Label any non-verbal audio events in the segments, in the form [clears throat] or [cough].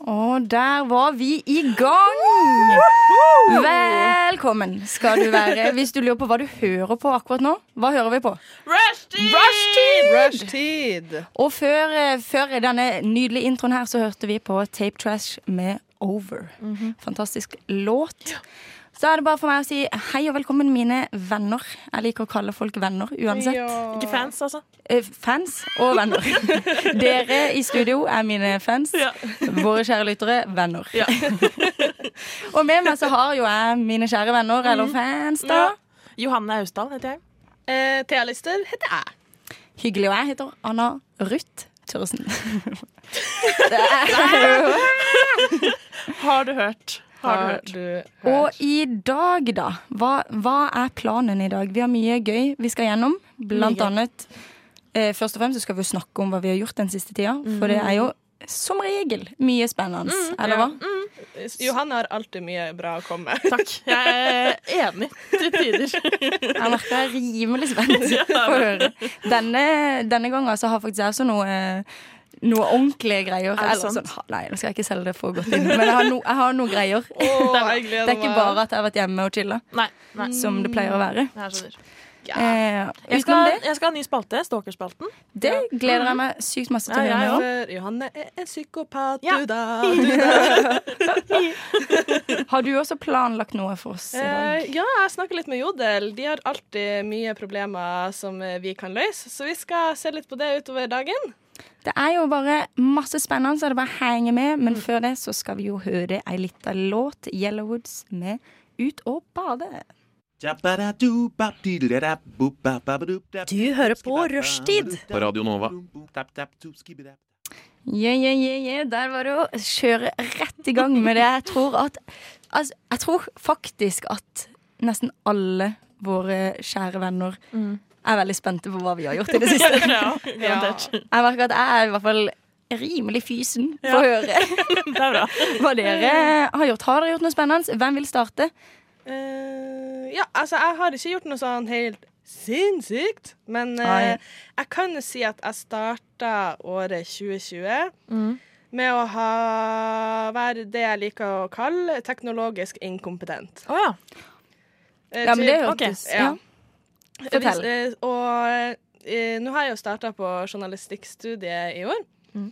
Og der var vi i gang! Velkommen skal du være. Hvis du lurer på hva du hører på akkurat nå, hva hører vi på? Rushtid! Rushtid. Og før, eh, før denne nydelige introen her, så hørte vi på Tape Trash med Over. Fantastisk låt. Så er det bare for meg å si hei og velkommen, mine venner. Jeg liker å kalle folk venner uansett. Ikke fans, altså. Eh, Fans og venner. [laughs] Dere i studio er mine fans. Våre kjære lyttere venner. [laughs] og med meg så har jo jeg mine kjære venner, eller fans, da. Johanne Austdal heter jeg. Eh, Thea Lister heter jeg. Hyggelig. Og jeg heter Anna Ruth [laughs] er- Har du hørt? Har du hørt? Og i dag, da? Hva, hva er planen i dag? Vi har mye gøy vi skal gjennom. Blant Mye annet eh, Først og fremst skal vi snakke om hva vi har gjort den siste tida. For det er jo som regel mye spennende. Eller hva? Johanne har alltid mye bra å komme med. Takk. [laughs] Jeg er enig til tider. Jeg merker jeg er rimelig spent på å høre. Denne, denne gangen så har faktisk jeg også noe noe ordentlige greier. det Eller sant? sånn, nei, nå skal jeg ikke selge det for godt inn. Men jeg har, no, jeg har noe greier. Jeg Det er ikke bare at jeg har vært hjemme og chilla, Nei. nei. som det pleier å være. Eh, Jeg skal, jeg skal ha en ny spalte. Stalkerspalten. det gleder jeg meg sykt masse til å Ja, høre om. Johanne er en psykopat, Ja. du da. [laughs] [laughs] Har du også planlagt noe for oss i dag? Eh, ja, jeg snakker litt med Jodel. De har alltid mye problemer som eh, vi kan løse, så vi skal se litt på det utover dagen. Det er jo bare masse spennende, så det er bare henger med. Men før det så skal vi jo høre ei lita låt, Yellowwoods, med Ut og bade. Du hører på Rushtid. På Radio Nova. Yeah, yeah, yeah, yeah. Der var det å kjøre rett i gang med det. Jeg tror at altså, Jeg tror faktisk at nesten alle våre kjære venner er veldig spente på hva vi har gjort i det [laughs] siste. Ja, [laughs] ja. Jeg merker at jeg er i hvert fall rimelig fysen på å høre [laughs] hva dere har gjort. Har dere gjort noe spennende? Hvem vil starte? Uh, ja, altså, jeg har ikke gjort noe sånn helt sinnssykt, men uh, jeg kan si at jeg starta året 2020 Mm. med å ha, være det jeg liker å kalle teknologisk inkompetent. Å ja. Eh, Ja, men det hørtes ja. ja. Fortell. Hvis, eh, og eh, nå har jeg jo starta på journalistikkstudiet i år. Mm.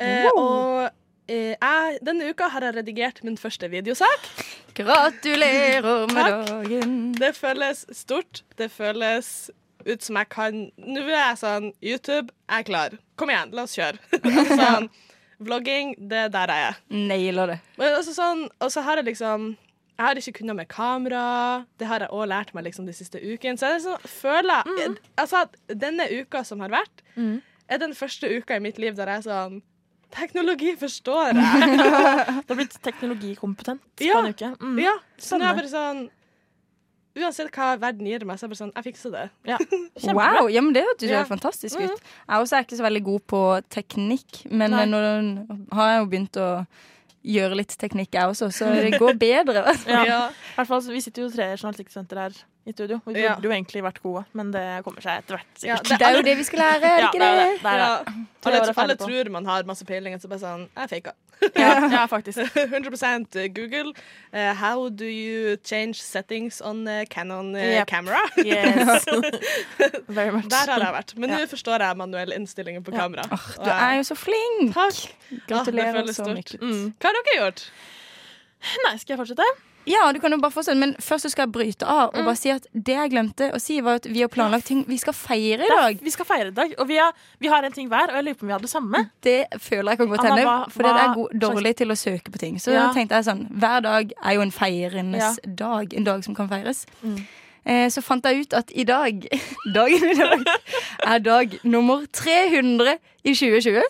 Eh, og eh, jeg, denne uka har jeg redigert min første videosak. Gratulerer med Takk. dagen. Det føles stort. Det føles ut som jeg kan Nå er jeg sånn YouTube, jeg er klar. Kom igjen, la oss kjøre. [laughs] sånn, vlogging, det er der jeg er. Nailer det. Men også sånn, og så har jeg liksom Jeg har ikke kunnet med kamera. Det har jeg òg lært meg liksom de siste ukene. Så jeg liksom føler mm. altså, at denne uka som har vært, Mm. er den første uka i mitt liv der jeg er sånn Teknologi forstår jeg. [laughs] Du har blitt teknologikompetent Ja. på en uke. Mm. ja, så nå er jeg bare sånn Uansett hva verden gir meg, så er jeg bare sånn Jeg fikser det. Ja. [laughs] Wow, ja, men Det hørtes jo Ja. fantastisk ut. Jeg også er ikke så veldig god på teknikk, men Nei. nå har jeg jo begynt å gjøre litt teknikk, jeg også, så det går bedre. [laughs] Ja. I hvert fall, så Vi sitter jo tre journalistikksenter her i studio. Vi burde Ja. jo egentlig vært gode, men det kommer seg etter hvert. Ja. Det er jo det vi skal lære, er det [laughs] ikke det det? det. det, er Ja. Alle, alle tror man har masse peiling, så bare sånn Jeg faka. [laughs] Ja, faktisk. [laughs] 100% Google. Uh, how do you change settings on uh, Canon uh, Yep. camera? Yes. Very much. Der har jeg vært. Men nå forstår jeg manuelle innstillinger på kamera. Oh, du er jo så flink! Takk. Gratulerer så mye. Mm. Hva har dere gjort? Nei, skal jeg fortsette? Ja, du kan jo bare fortsette, men først så skal jeg bryte av Mm. og bare si at det jeg glemte å si, var at vi har planlagt ting vi skal feire i Det dag. Vi skal feire i dag, og vi har, vi har en ting hver. Og jeg lurer på om vi har det samme. Det føler jeg kan godt hende, for det er god, dårlig til å søke på ting. Så Ja. tenkte jeg sånn, hver dag er jo en feirendes dag, en dag som kan feires. Mm. Eh, så fant jeg ut at i dag, [laughs] dagen i dag, er dag nummer 300 i 2020.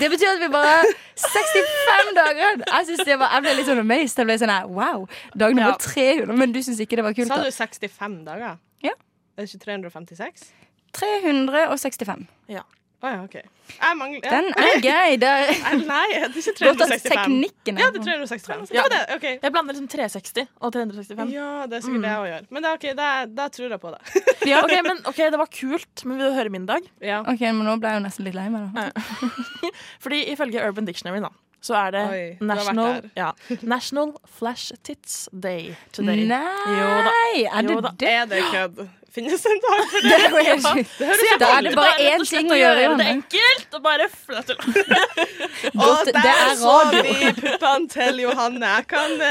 Det betyr at vi bare 65 dager! Jeg, synes det var, jeg ble litt sånn amazed. Jeg ble sånn wow, Dag nummer Ja. 300. Men du syns ikke det var kult? Sa du 65 dager? Ja. Er det ikke 356? 365. Å ja, OK. Jeg mangler ja. Den er gøy. Det er [laughs] Nei, det er ikke 365. Ja, det er 365. Ja. Det, okay. Jeg blander liksom 360 og 365. Ja, det er sikkert det jeg òg gjør. Men det er OK, da, tror jeg på det. [laughs] Ja, ok, [laughs] men ok, Det var kult, men vil du høre min dag? Ja. OK, men nå ble jeg jo nesten litt lei meg, da. Fordi ifølge Urban Dictionary da, så er det Oi, National, ja, National Flash Tits Day today. Nei, Jo da. er det Jo da. det? Er det kødd? Finnes det en dag for Det er ja. det høres Da er det bare én ting å gjøre. det er enkelt og bare flytte [laughs] Og Godt, der er så radio. vi puppene til Johanne. Jeg kan uh,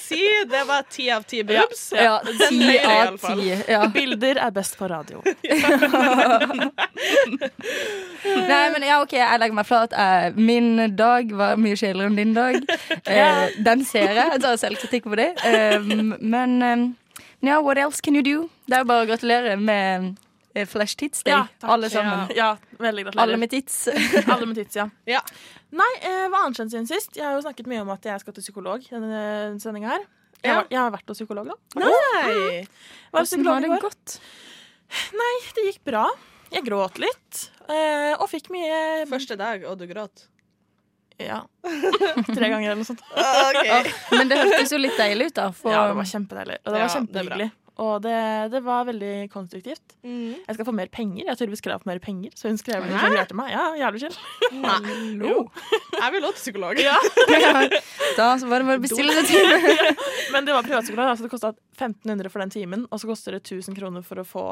si det var ti av ti boobs. Ja, ti av ti. Ja. Bilder er best på radio. [laughs] [laughs] Nei, men ja, OK, jeg legger meg flat. Eh, Min dag var mye kjedeligere enn din dag. Eh, Den ser jeg. Jeg tar selvkritikk på det. Men ja, what else can you do? Det er jo bare å gratulere med eh, Flash Tits Day. Ja. Alle sammen. Ja, veldig gratulerer. Alle med tits. [laughs] Alle med tits, ja. Ja. Nei, eh, hva annet skjedd siden sist? Jeg har jo snakket mye om at jeg skal til psykolog denne sendinga her. Jeg, Ja. har, jeg har vært hos psykolog, da. Nei. Var Hvordan har det gått? Nei, Det gikk bra. Jeg gråt litt. eh, og fikk mye Første dag, og du gråt. Ja. [laughs] Tre ganger eller noe sånt. OK. Men det hørtes jo litt deilig ut, da. For Ja, det var kjempedeilig. Og det var er kjempehyggelig. Og det, det var veldig konstruktivt. Mm. Jeg skal få mer penger. Jeg har tydeligvis krav på mer penger, så hun skrev hun meg. Ja, jævlig chill. Hallo. Jeg vil også psykolog. [laughs] da så var det bare å bestille det time. [laughs] Men det var privatpsykolog, så det kosta 1500 for den timen, og så koster det 1000 kroner for å få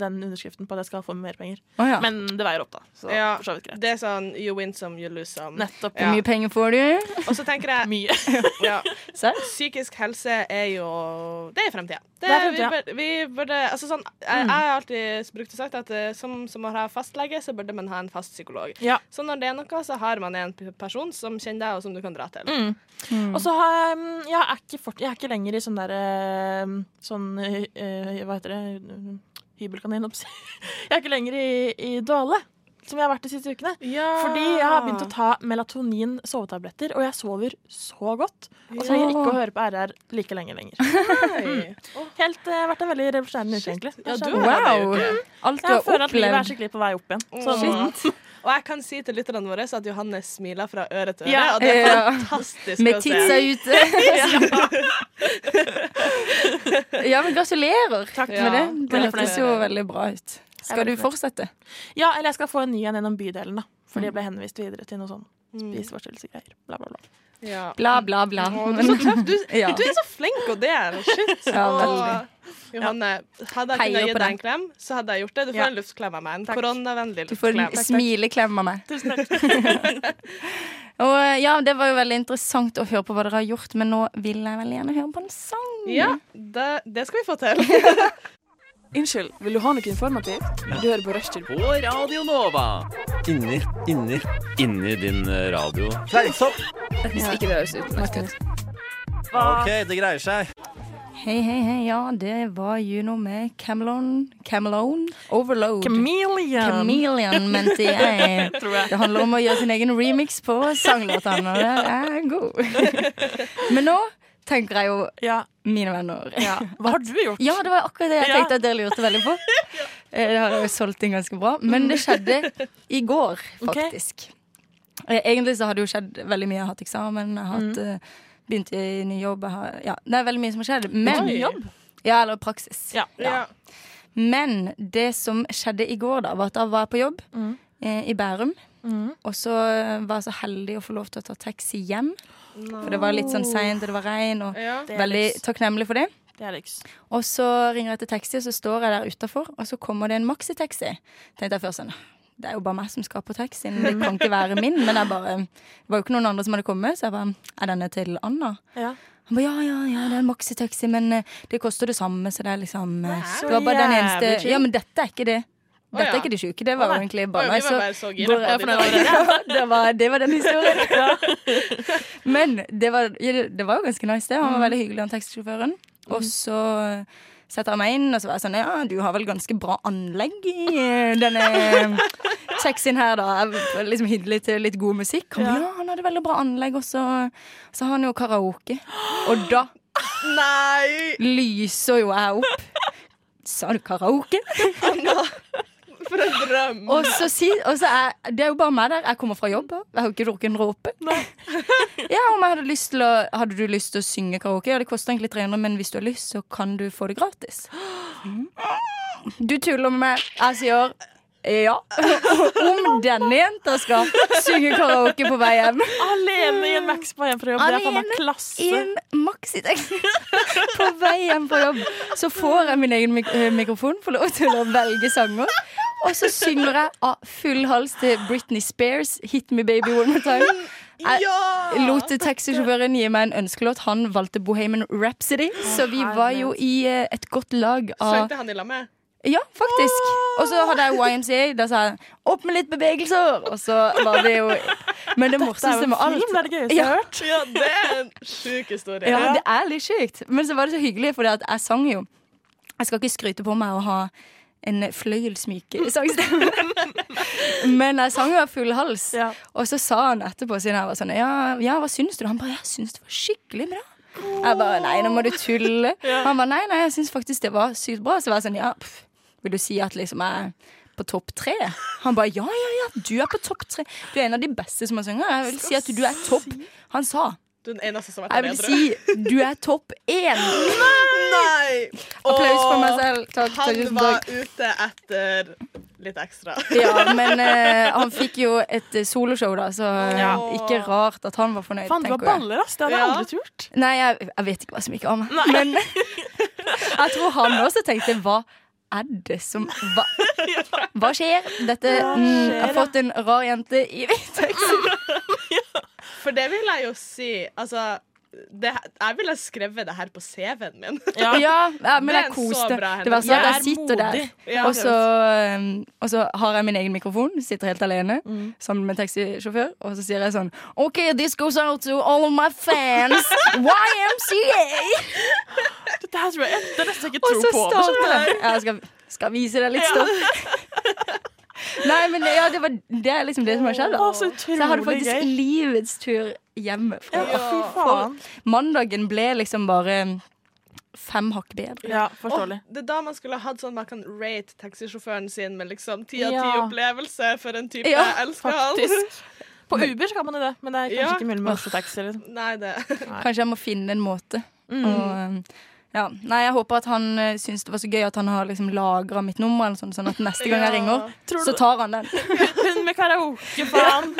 den underskriften på at jeg skal få mer penger. Oh, ja. Men det veier opp, da. Så Ja, for så vidt greit. det er sånn you win some, you lose some. Nettopp. Hvor mye penger får du? Og så tenker jeg Mye. [laughs] ja? Psykisk helse er jo Det er fremtida. Det, Det er fremtida. Vi, vi burde Altså sånn Jeg, jeg har alltid brukt å sagt at eh, som, som å ha fastlege, så burde man ha en fast psykolog. Ja. Så når det er noe, så har man en person som kjenner deg, og som du kan dra til. Mm. Og så har jeg mm, er, ikke fort, jeg er ikke lenger i sånn derre Sånn eh, Hva heter det? Hybelkanin. [laughs] Jeg er ikke lenger i, i dvale, som jeg har vært de siste ukene. Fordi jeg har begynt å ta melatonin sovetabletter, og jeg sover så godt. Og trenger ikke å høre på RR like lenge lenger. mm. [laughs] Helt uh, vært en veldig revolusjonerende uke, egentlig. Ja, Wow. Alt du har opplevd. jeg føler at livet er skikkelig på vei opp igjen. Mm. Sånn, Og jeg kan si til lytterne våre at Johannes smiler fra øre til øre, Ja. og det er fantastisk Med å se. titsa ute. [laughs] ja, men gratulerer Takk. med det. Det hørtes jo veldig bra ut. Skal du fortsette? Ja, eller jeg skal få en ny en gjennom bydelen, da. Fordi jeg ble henvist videre til noe sånn Mm. spiseforstyrrelsesgreier. Bla, bla, bla. Ja. Bla, bla, bla. Å, du er så tøff. Du, [laughs] Ja. du er så flink å dele. Shit. Ja, Og veldig. Johanne, hadde jeg Heier kunnet gi deg en klem, så hadde jeg gjort det. Du får Ja. en luftklem av meg. En koronavennlig luftklem. Du får smileklem av meg. Tusen takk. [laughs] Og ja, Det var jo veldig interessant å høre på hva dere har gjort, men nå vil jeg veldig gjerne høre på en sang. Ja, det, det skal vi få til. [laughs] Unnskyld, vil du ha noe informativt? Du hører på Rushtid. På Radio Nova. Inni, inni. Inni din eh, radio. Fleinsopp. Hvis ikke det høres ut Martin. OK, det greier seg. Hei, hei, hei. Ja, det var Juno med Camelon. Camelon? Overload. Chameleon. Chameleon, mente jeg. [laughs] Jeg. Det handler om å gjøre sin egen remix på sanglåtene, og det er god. [laughs] Men nå tenker jeg jo, Ja, mine venner ja. Hva har du gjort? [laughs] Ja, det var akkurat det jeg tenkte at dere lurte veldig på. [laughs] Eh, Det har jeg jo solgt inn ganske bra. Men det skjedde i går, faktisk. Okay. Egentlig så har det jo skjedd veldig mye. Jeg har hatt eksamen, jeg har hatt, eh, begynt i ny jobb. Har, ja, det er veldig mye som har skjedd. Men, Ny jobb? Ja, eller praksis. Men det som skjedde i går, da, var at da var jeg på jobb Mm. eh, i Bærum. Mm. Og så eh, var jeg så heldig å få lov til å ta taxi hjem. For det var litt sånn seint, og det var regn. Og Ja. Veldig takknemlig for det. Det er lyks. Og så ringer jeg til taxi, og så står jeg der utafor, og så kommer det en maxitaxi. Tenkte jeg først sånn Det er jo bare meg som skal på taxien, det kan ikke være min. Men jeg bare, det var jo ikke noen andre som hadde kommet, så jeg bare Er denne til Anna? Ja. Han bare ja, ja, ja, det er en maxitaxi, men eh, det koster det samme, så det er liksom eh, Så Det var bare den eneste. Ja, men dette er ikke det. Dette er ikke de sjuke. Det var jo egentlig bare meg. Så så det [laughs] det, var, det var den historien. [laughs] [laughs] Men det var, det- var jo ganske nice, det. Han var veldig hyggelig, han taxisjåføren. Og så setter han meg inn, og så var jeg sånn Ja, du har vel ganske bra anlegg i eh, denne taxien her, da. Jeg liksom hyggelig til litt god musikk. Han, ja. han hadde veldig bra anlegg, og så, så har han jo karaoke. Og da [gasps] Nei! lyser jo jeg opp. Sa du karaoke? For en drøm. Og så si, og så er, det er jo bare meg der. Jeg kommer fra jobb. Jeg har jo ikke drukket en dråpe. [laughs] Ja, om jeg hadde lyst til å Hadde du lyst til å synge karaoke? Ja, det koster egentlig 300, men hvis du har lyst, så kan du få det gratis. [gasps] Du tuller med meg. Jeg sier ja. [laughs] Om denne jenta skal synge karaoke på vei hjem. Alene i en Max på hjem fra jobb. Det er faen meg Alene klasse. I en maxitaxi [laughs] på vei hjem fra jobb. Så får jeg min egen mik eh, mikrofon, får lov til å velge sanger. Og så synger jeg av full hals til Britney Spears, 'Hit Me Baby One More Time'. Jeg lot taxisjåføren gi meg en ønskelåt. Han valgte Bohemian Rhapsody. Så vi var jo i eh, et godt lag av Søkte han i lag med? Ja, faktisk. Og så hadde jeg YMCA. Da sa jeg 'opp med litt bevegelser'. Og så var det jo Men det morsomste med alt det er det gøyeste jeg Ja. har hørt. Ja, det er en sjuk historie. Ja, det er litt sjukt. Men så var det så hyggelig, for jeg sang jo. Jeg skal ikke skryte på meg å ha en fløyelsmyk [laughs] sangstemme. Men jeg sang av full hals. Ja. Og så sa han etterpå, siden jeg var sånn Ja, ja hva syns du? Han bare Jeg syns det var skikkelig bra. Jeg bare Nei, nå må du tulle. [laughs] Han bare Nei, nei, jeg syns faktisk det var sykt bra. Så var jeg sånn Ja, pff, vil du si at liksom jeg på topp tre? Han bare ja, ja, ja, du er på topp tre. Du er en av de beste som har sunget. Jeg vil si at du er topp. Han sa Du er den eneste som har jeg vil si du er topp én. Nei! Applaus for meg selv. Takk. Han tusen var ute etter litt ekstra. Ja, [laughs] men eh, han fikk jo et eh, soloshow, da, så eh, Ja. ikke rart at han var fornøyd. Faen, du tenker baller, ass. Det hadde jeg Ja. aldri turt. Nei, jeg, jeg vet ikke hva som gikk av meg. Men [laughs] jeg tror han også tenkte hva er det som Hva, [laughs] hva skjer? Dette mm, Jeg har fått en rar jente i hvit. For det vil jeg jo si Altså, det, jeg ville skrevet det her på CV-en min. [laughs] Ja. Ja, men, men jeg koste. Det var sånn at Jeg er sitter der, og så, um, og så har jeg min egen mikrofon, sitter helt alene sammen med taxisjåfør, og så sier jeg sånn OK, this goes out to all of my fans. YMCA! [laughs] Dette her tror jeg det er nesten ikke tror tro på. Og så starter jeg. Jeg skal, skal vise deg litt stoff. [laughs] Nei, men ja, det, var, det er liksom det som har skjedd. da. Så Så jeg hadde faktisk gøy. livets tur hjemme. Ja, fy faen. Mandagen ble liksom bare fem hakk bedre. Ja, forståelig. Og det er da man skulle ha hatt sånn man kan rate taxisjåføren sin med liksom ti av ti Ja. opplevelse for en type Ja, jeg elsker han. Faktisk. [laughs] På Uber så kan man jo det, men det er kanskje Ja. ikke mulig med Oslo Taxi. Liksom. Nei, det Kanskje jeg må finne en måte. Mm. Og, ja. Nei, jeg håper at han uh, syns det var så gøy at han har liksom lagra mitt nummer, eller sånn, sånn at neste gang jeg ringer, Tror så tar han den. [laughs] hun med karaoke, faen?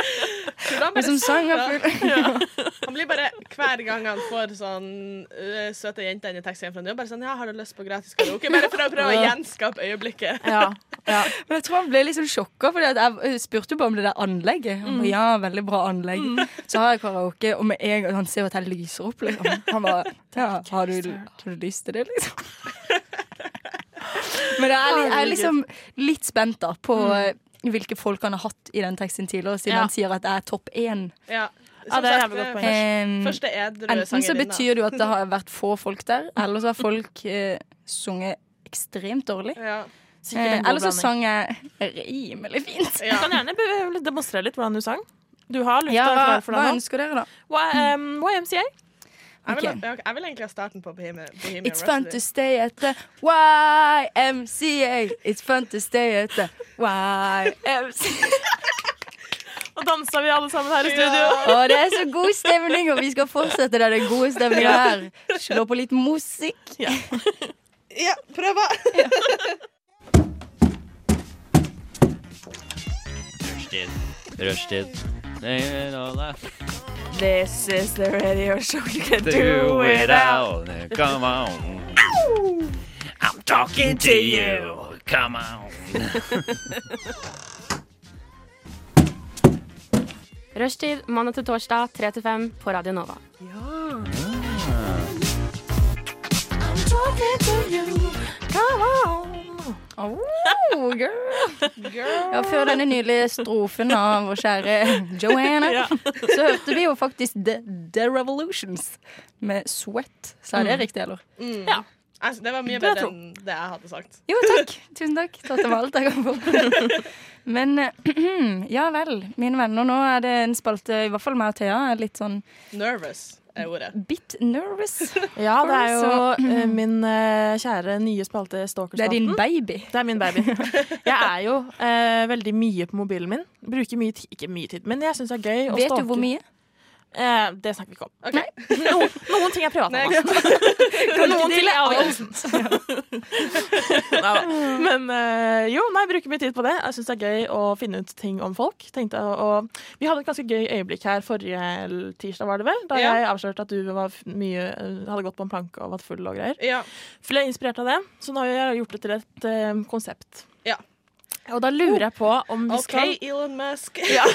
[laughs] han som sang er sitter- [laughs] Han blir bare, Hver gang han får sånn uh, søte jenter inn i taxien fra jobb, bare sånn Ja, har du lyst på gratis karaoke? Bare for å prøve å gjenskape øyeblikket. Ja, ja. Men jeg tror han ble litt sånn sjokka, for jeg spurte jo bare om det der anlegget. Han ba, ja, veldig bra anlegg. Så har jeg karaoke, og med en gang han ser at jeg lyser opp, liksom. Han bare ja, har, du, har du lyst til det, liksom? [laughs] Men jeg er, jeg er liksom litt spent da på mm. hvilke folk han har hatt i den teksten tidligere, siden Ja. han sier at jeg er topp én. Ja, Ja, det er jævlig godt poeng. Um, Første edru enten så betyr det jo at det har vært få folk der, eller så har folk uh, sunget ekstremt dårlig. ja. Eh, eller så sang jeg rimelig fint. Du kan gjerne be- demonstrere litt hvordan du sang. Du har lufta Ja, hva, for hva deg nå. ønsker dere, da? Y- um, YMCA. Jeg, vil, okay. jeg, vil egentlig ha starten på Bohemian, Rhapsody. It's fun to stay at the YMCA. It's fun to stay at the YMCA. Og dansa vi alle sammen her i studio. Og det er så god stemning, og vi skal fortsette der det er gode stemninger her. Slå på litt musikk. Ja, prøv! Rushtid. Rushtid. This is the radio show you can do without. Come on. I'm talking to you. Come on. Rushtid mandag til torsdag 3 til 5 på Radio Nova. Oh, girl. Ja, før denne nydelige strofen av vår kjære Joanna, Ja. så hørte vi jo faktisk The, The Revolutions med Sweat. Sa jeg det riktig, eller? Ja. Altså, det var mye bedre enn det jeg hadde sagt. Jo, takk. Tusen takk. Tatt av alt jeg kan få. [laughs] Men [clears throat] ja vel, mine venner. Nå er det en spalte, i hvert fall meg og Thea, er litt sånn Nervous er ordet. bit nervous. [laughs] Ja, det er jo eh, min uh, kjære nye spalte Det er din baby. Det er min baby. [laughs] Jeg er jo uh, veldig mye på mobilen min. Bruker mye tid, ikke mye tid, men jeg syns det er gøy å Vet du hvor mye? Eh, det snakker vi ikke om. Ok. [laughs] Noen, noen ting er private. Noen ting er avgjørelsen. [laughs] Men eh, jo, nei, bruker mye tid på det. Jeg syns det er gøy å finne ut ting om folk. Tenkte, og, vi hadde et ganske gøy øyeblikk her forrige tirsdag, var det vel? Da Ja. jeg avslørte at du var mye, eh, hadde gått på en planke og vært full og greier. Ja. Ble inspirert av det, så nå har jeg gjort det til et eh, konsept. Ja. Og da lurer jeg på om vi OK, skal Elon Musk. [laughs] Ja. [laughs]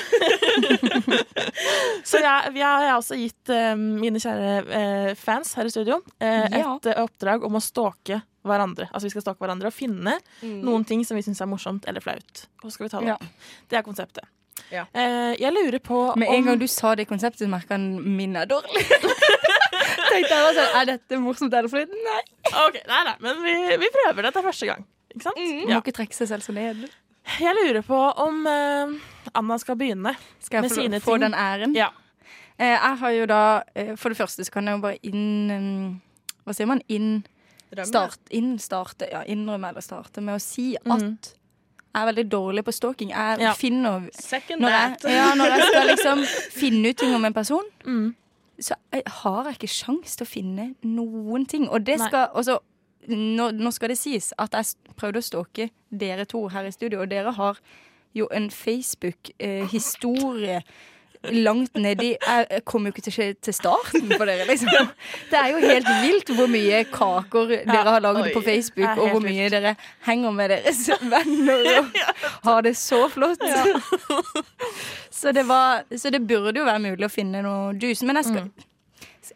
Så jeg, jeg har også gitt uh, mine kjære uh, fans her i studio uh, Ja. et oppdrag om å stalke hverandre. Altså Vi skal stalke hverandre og finne Mm. noen ting som vi syns er morsomt eller flaut. Og skal vi ta det Ja. opp. Det er konseptet. Ja. Jeg lurer på Med en om gang du sa det konseptet, merka han min er dårlig. [laughs] Tenkte jeg var sånn, Er dette morsomt eller flaut? Nei. Okay, Nei, nei, men vi, vi prøver det er første gang. Ikke sant? Mm. Ja. må ikke trekke seg selv så ned. Jeg lurer på om uh, Anna skal begynne. Skal Med jeg få, jeg få den æren? Ja. Eh, jeg har jo da eh, For det første så kan jeg jo bare inn um, Hva sier man? Inn, start, inn starte, ja, innrømme eller starte med å si at Mhm. jeg er veldig dårlig på stalking. Jeg Ja. finner Second når jeg, ja, når jeg skal liksom [laughs] finne ut ting om en person, Mm. så jeg har jeg ikke sjans til å finne noen ting. Og det skal også nå, nå skal det sies at jeg prøvde å stalke dere to her i studio, og dere har jo en Facebook-historie langt nedi Jeg kom jo ikke til, til starten på dere, liksom. Det er jo helt vilt hvor mye kaker dere har lagd på Facebook, og hvor mye dere henger med deres [laughs] venner og har det så flott. [laughs] Så, det var, så det burde jo være mulig å finne noe juice. Men jeg skal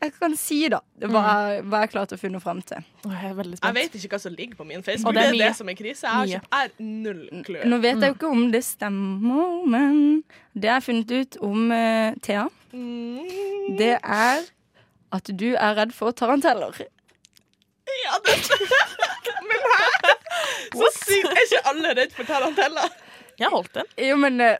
jeg kan si, da, hva, jeg- hva jeg klarte å finne fram til. Jeg er Jeg vet ikke hva som ligger på min Facebook. Og det, det er er det som er krise. Jeg har ikke er null klø. Nå vet jeg jo ikke om det stemmer, men det jeg har funnet ut om uh, Thea, Mm. det er at du er redd for taranteller. Ja, det [laughs] Men hæ? Så sykt! Er ikke alle redd for taranteller? Jeg holdt den. Jo, men eh,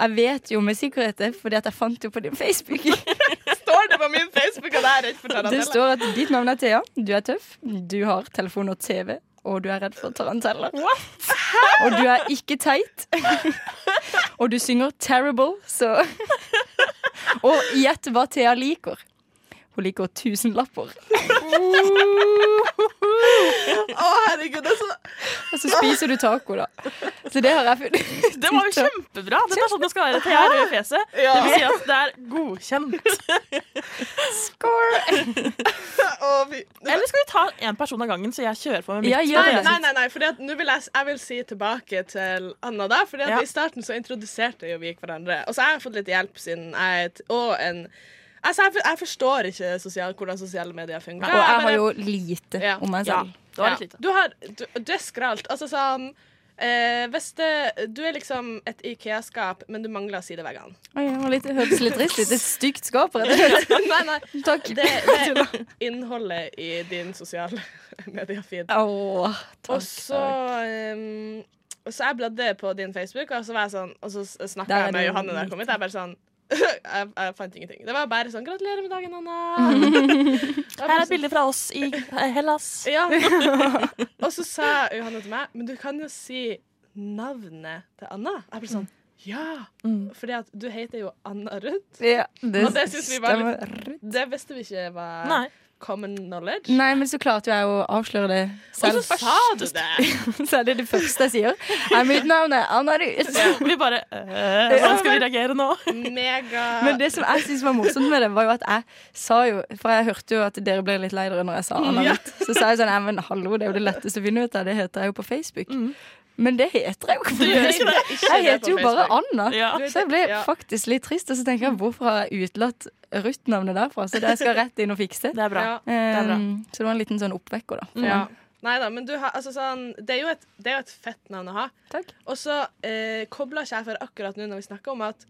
jeg vet jo med sikkerhet det, fordi at jeg fant jo på din Facebook. [laughs] Står det på min Facebook at jeg er redd for Det står at ditt navn er Thea, du er tøff, du har telefon og TV, og du er redd for taranteller. Og du er ikke teit. Og du synger 'Terrible', så Og gjett hva Thea liker. Hun liker tusenlapper. Å, herregud, det er så Og så spiser du taco, da. Så det har jeg funnet. Det var jo kjempebra! Det er sånn det skal være til jeg rød fjeset. Ja. Det vil si at det er godkjent. Score! Eller skal vi ta én person av gangen, så jeg kjører på med mitt? Ja, Nei, nei, nei, nei for nå vil jeg, jeg vil si tilbake til Anna da, For Ja. i starten så introduserte jo vi hverandre. Og så har jeg fått litt hjelp siden jeg er et, og en Altså, jeg, for- jeg forstår ikke sosial, hvordan sosiale medier fungerer. Og jeg har jo lite Ja. om meg selv. det var Ja. litt lite. Du, har, du, du er skralt. Altså sånn eh, Hvis det Du er liksom et Ikea-skap, men du mangler sideveggene. Oi, det hørtes litt trist ut. Et stygt skap, rett og slett. [laughs] nei, nei. Takk. Det, det er innholdet i din sosiale [laughs] mediefeed. Åh, takk. Og så um, så jeg bladde på din Facebook, og så var jeg sånn Og så snakka jeg med Johanne da jeg kom hit. Jeg bare sånn [laughs] jeg, jeg fant ingenting. Det var bare sånn 'Gratulerer med dagen, Anna'. [laughs] Her er et bilde fra oss i Hellas. [laughs] Ja. og så sa Johanne til meg Men du kan jo si navnet til Anna. Jeg ble sånn Ja! Mm. Fordi at du heter jo Anna Ruth. Ja, det, Og det vi var litt- Det visste vi ikke var Nei. Common knowledge. Nei, men så klarte jeg å avsløre det selv. så sa du det! [laughs] Så er det det første jeg sier. Er mitt navn er Anna Ruth. Vi bare øh, Hvordan skal vi reagere nå? Mega Men det som jeg synes var morsomt med det, var jo at jeg sa jo For jeg hørte jo at dere ble litt lei dere når jeg sa Anna Ja. Så sa jeg sånn Nei, men hallo, det er jo det letteste å finne ut av. Det heter jeg jo på Facebook. Men det heter jeg jo ikke Jeg, det. Ikke Jeg heter jo bare Anna. Ja. Så jeg ble Ja. faktisk litt trist. Og så tenker jeg hvorfor har jeg utelatt Ruth-navnet derfra? Så det skal jeg rett inn og fikse. Det er bra. Ja. er bra. Um, så det var en liten sånn oppvekker, da. Ja. meg. Nei da, men du har altså sånn Det er jo et, det er jo et fett navn å ha. Takk. Og så eh, kobler ikke jeg for akkurat nå når vi snakker om at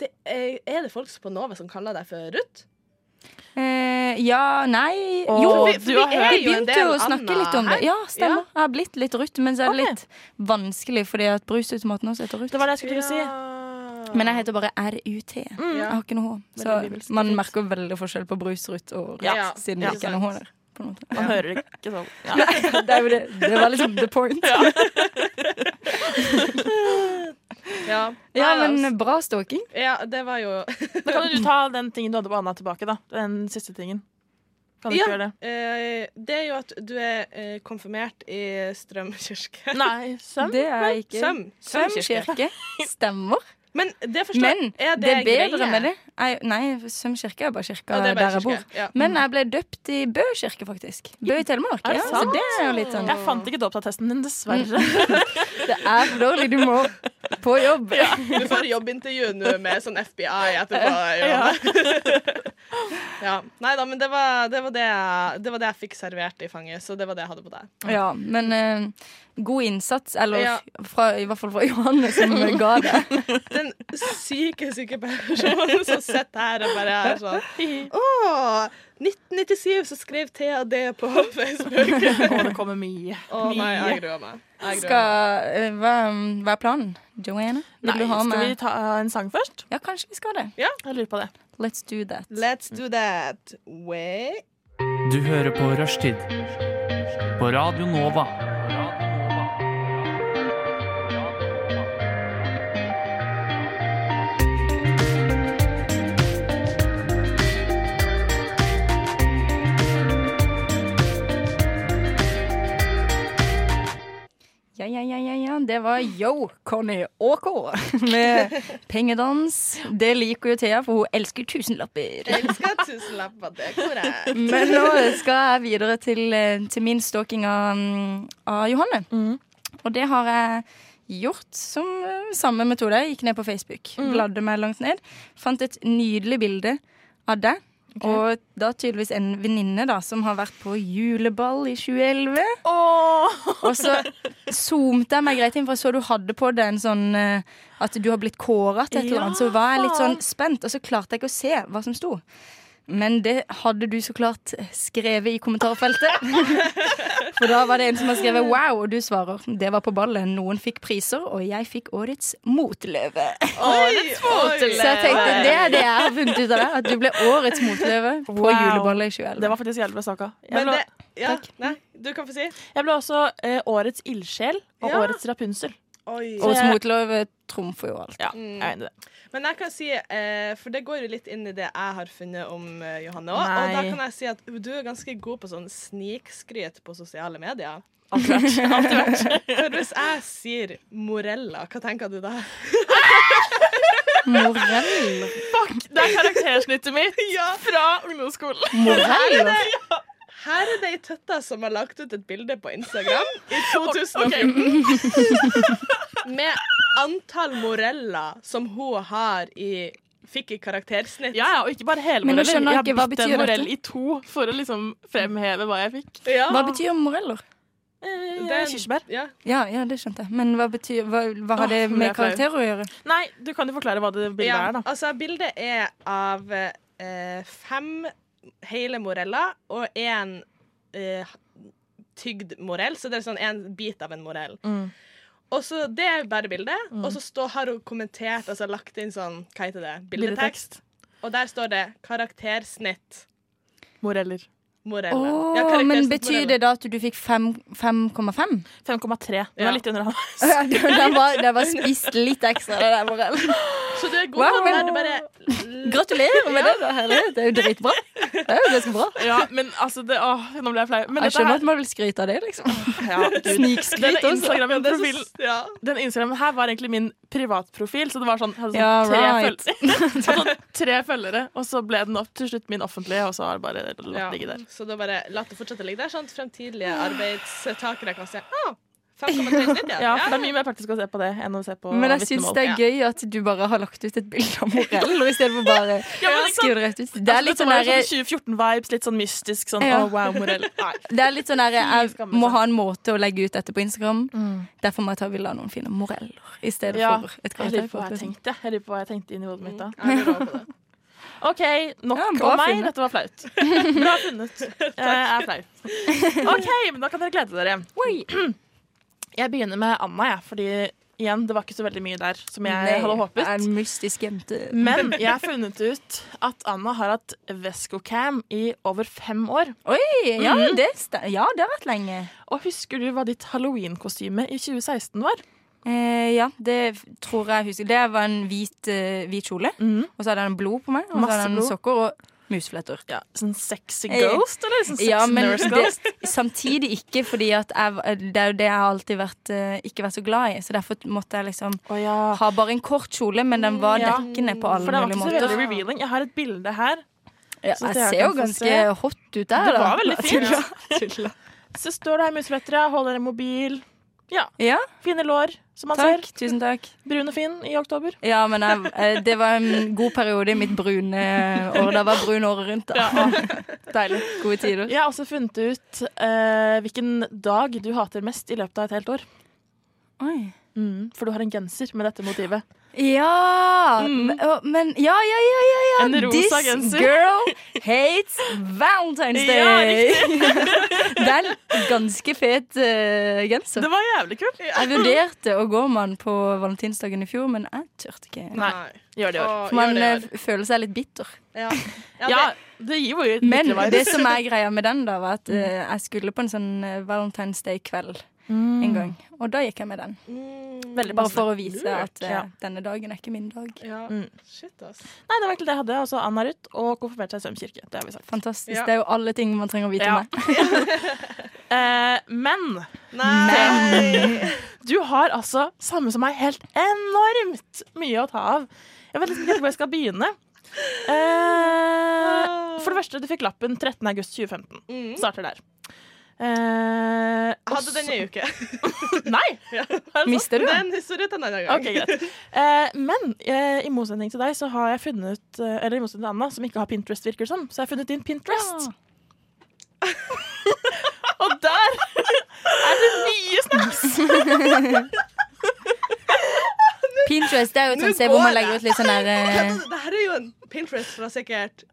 det er, er det folk på Nova som kaller deg for Ruth? Eh, ja, nei Åh, Jo, vi- vi, har begynte en del jo å snakke Anna litt om det. Ja, stemmer. Jeg har blitt litt rutt, men så er det litt vanskelig fordi at brusautomaten også heter rutt. Det var det jeg skulle si. Men jeg heter bare RUT. Jeg har ikke noe H. Så man merker veldig forskjell på brusrutt og rutt, Ja. siden Ja. det ikke er noe H der. Man hører det ikke sånn. [laughs] Ja. Det, er jo det. det var liksom the point. Ja, [laughs] Ja, Nei, men altså. bra stalking. ja, det var jo [laughs] Da kan du ta den tingen du hadde på Anna tilbake, da. Den siste tingen. Kan du Ja. ikke gjøre det? eh, Det er jo at du er eh, konfirmert i Strøm kirke. Nei, søm? Det er ikke Søm. Søm kirke. Stemmer. Men det forstår Men er det er bedre greie? med det. Nei, nei Søm kirke er bare kirka Ja, er bare der jeg bor. ja. Men jeg ble døpt i Bø kirke, faktisk. Bø i Telemark. Er det Ja, så sant? det er jo litt sånn Jeg fant ikke dåpsattesten din, dessverre. [laughs] Det er for dårlig. Du må på jobb. Du får jobbintervju nå med sånn FBI etterpå. Ja. [laughs] ja. Nei da, men det var det, var det, jeg, det var det jeg fikk servert i fanget, så det var det jeg hadde på deg. Ja, men uh, god innsats, eller Ja. fra, i hvert fall fra Johanne, som ga det. [laughs] Den syke sykepleiersjonen som sitter her og bare er sånn [laughs] Å, 1997 så skrev Thea det på Facebook. Det kommer mye. Å nei, jeg gruer meg. Jeg gruer. Skal, eh, hva, hva er planen? Joanne? Vil Nei, du ha skal vi ta en sang først? Ja, kanskje vi skal det. Jeg lurer på det. Let's do that. Let's do that. Way. Du hører på Rushtid på Radio Nova. Det var Yo, Conny OK med pengedans. Det liker jo Thea, for hun elsker tusenlapper. Jeg elsker tusenlapper, det er korrekt. Men nå skal jeg videre til, eh, til min stalking av, mm, av Johanne. Og det har jeg gjort som eh, samme metode. Jeg gikk ned på Facebook, bladde meg langt ned. Fant et nydelig bilde av deg. Og da tydeligvis en venninne da som har vært på juleball i 2011. Og så zoomte jeg meg greit inn, for jeg så du hadde på deg en sånn eh, At du har blitt kåra til et eller annet. Så var jeg litt sånn spent, og så klarte jeg ikke å se hva som sto. Men det hadde du så klart skrevet i kommentarfeltet. [laughs] For da var det en som har skrevet 'wow', og du svarer 'det var på ballet'. Noen fikk priser, og jeg fikk årets motløve. Årets Så jeg tenkte det er det jeg har funnet ut av det. At du ble årets motløve på Wow. juleballet i 2011. Det var faktisk jævlig bra saka. Men det Ja, nei, du kan få si. jeg ble også eh, årets ildsjel og Ja. årets Rapunsel. Oi. Jeg- motløve trumfer jo alt. Ja, jeg er enig i det. Men jeg kan si, eh, for det går jo litt inn i det jeg har funnet om eh, Johanne òg. Og Nei. da kan jeg si at du er ganske god på sånn snikskryt på sosiale medier. Alt vært. Alltid. For hvis jeg sier morella, hva tenker du da? [laughs] Morell. Det er karaktersnittet mitt [laughs] fra ungdomsskolen. Morell? [laughs] Her er det ei tøtte som har lagt ut et bilde på Instagram i [laughs] 2014 med antall moreller som hun har i Fikk i karaktersnitt. Ja, ja, og ikke bare hele moreller. jeg Jeg har bitt en morell i to for å liksom fremheve hva jeg fikk. Ja. Hva betyr moreller? Det er Kirsebær. Ja. Ja, ja, det skjønte jeg. Men hva betyr Hva, hva har oh, det med karakterer å gjøre? Nei, du kan jo forklare hva det bildet Ja, er, da. altså bildet er av eh, fem hele morella og én eh, tygd morell, så det er sånn en bit av en morell. Mm. Og så Det er bare bildet, og så står, har hun kommentert, altså lagt inn sånn, hva heter det, bildetekst. Og der står det 'karaktersnitt Moreller. Moreller'. Åh, Ja, men betyr moreller. det da at du fikk 5,5? 5,3. Det Ja. var litt under han. [laughs] Den var, den var [laughs] spist litt ekstra, den der morellen. Så du er god Wow. på det du bare Gratulerer med det, da. Herlig. Det er jo dritbra. Det er jo ganske bra. Ja, men altså det, åh, Nå ble jeg flau. Jeg dette skjønner her at man vil skryte av det, liksom. ja, [laughs] Snikskryt også. Ja. Den Instagramen her var egentlig min privatprofil, så det var sånn, sånn Ja, tre, right. føl sånn tre følgere, og så ble den opp, til slutt min offentlige, og så har det bare latt ligge der. Så da bare la det fortsette å ligge der, sånn at fremtidige arbeidstakere kan se ah, ja. [laughs] Ja, for det er mye mer praktisk å se på det enn å se på Men jeg syns det er gøy at du bare har lagt ut et bilde av moreller istedenfor bare [laughs] Ja, ikke skrive det rett ut. Det er litt sånn sånn 2014-vibes, litt sånn mystisk, sånn Ja. oh, wow, morell. [laughs] Det er litt sånn der, Jeg må ha en måte å legge ut dette på Instagram. Derfor må jeg ta bilde av noen fine moreller i stedet Ja, for et hva jeg liksom. lurer på hva jeg tenkte inni i hodet mitt da. OK, nok Ja, om meg. Dette var flaut. [laughs] Bra funnet. Jeg er flau. OK, men da kan dere glede dere. [clears throat] Jeg begynner med Anna, jeg, fordi igjen, det var ikke så veldig mye der som jeg Nei, hadde håpet. En mystisk jente. Men [laughs] jeg har funnet ut at Anna har hatt Vescocam i over fem år. Oi, ja, mm. det, ja, det har vært lenge. Og husker du hva ditt halloween-kostyme i 2016 var? Eh, ja, det tror jeg husker. Det var en hvit, eh, hvit kjole. Og så hadde den blod på meg. Og så hadde den sokker og musefletter. Ja, sånn sexy Eh, ghost, eller sånn sexy ja, men nurse det, samtidig ikke, fordi jeg, det er jo det jeg har alltid vært, eh, ikke vært så glad i. Så derfor måtte jeg liksom ha bare en kort kjole, men den var Ja. dekkende på alle For det var mulige ikke så måter. veldig revealing. Jeg har et bilde her. Ja, jeg ser jo ganske se. hot ut der, Det da. var veldig [laughs] fint. Ja. Så står det her musefletter. Holder en mobil. Ja. Ja. Fine lår, som man Takk, ser. tusen takk. [laughs] Brun og fin i oktober. Ja, men jeg, eh, det var en god periode i mitt brune år. Det var brun året rundt. Da. [laughs] Deilig. Gode tider. Jeg har også funnet ut eh, hvilken dag du hater mest i løpet av et helt år. Oi. Mm, for du har en genser med dette motivet. Ja! Men, men ja, ja, ja, ja, ja. En rosa This genser. girl hates Valentine's [laughs] Day! Ja, [laughs] det er en ganske fet uh, genser. Det var jævlig kult. [laughs] Jeg vurderte å gå med den på valentinsdagen i fjor, men jeg turte ikke. Nei, gjør det i år. Man eh, føler seg litt bitter. Ja, Ja, det gir jo litt Men det som er greia med den, da, var at uh, jeg skulle på en sånn Valentine's Day-kveld en gang. Og da gikk jeg med den. Veldig Bare for å vise Lurt. at eh, Ja. denne dagen er ikke min dag. Ja. Mm. Shit, ass. Nei, det var egentlig det jeg hadde. Altså Anna Ruth og konfirmerte seg i Søm kirke. Det har vi sagt. Fantastisk. Ja. Det er jo alle ting man trenger å vite Ja. om meg. [laughs] Eh, men Nei! [laughs] du har altså, samme som meg, helt enormt mye å ta av. Jeg vet liksom ikke hvor jeg skal begynne. Eh, for det første, du fikk lappen 13. august 2015. Mm. Starter der. Eh, Hadde den så- i uke. [laughs] Nei! Ja. Mister du Den historien til en annen gang. Okay, greit. Eh, men eh, i motsetning til deg så har jeg funnet eh, Eller i motsetning til Anna, som ikke har Pinterest, virker det som, så har jeg funnet din Pinterest. [laughs] Og der er det nye snaps! Pinterest det er jo et sånt sted hvor man legger ut litt sånn der eh, Det her er jo en Pinterest fra sikkert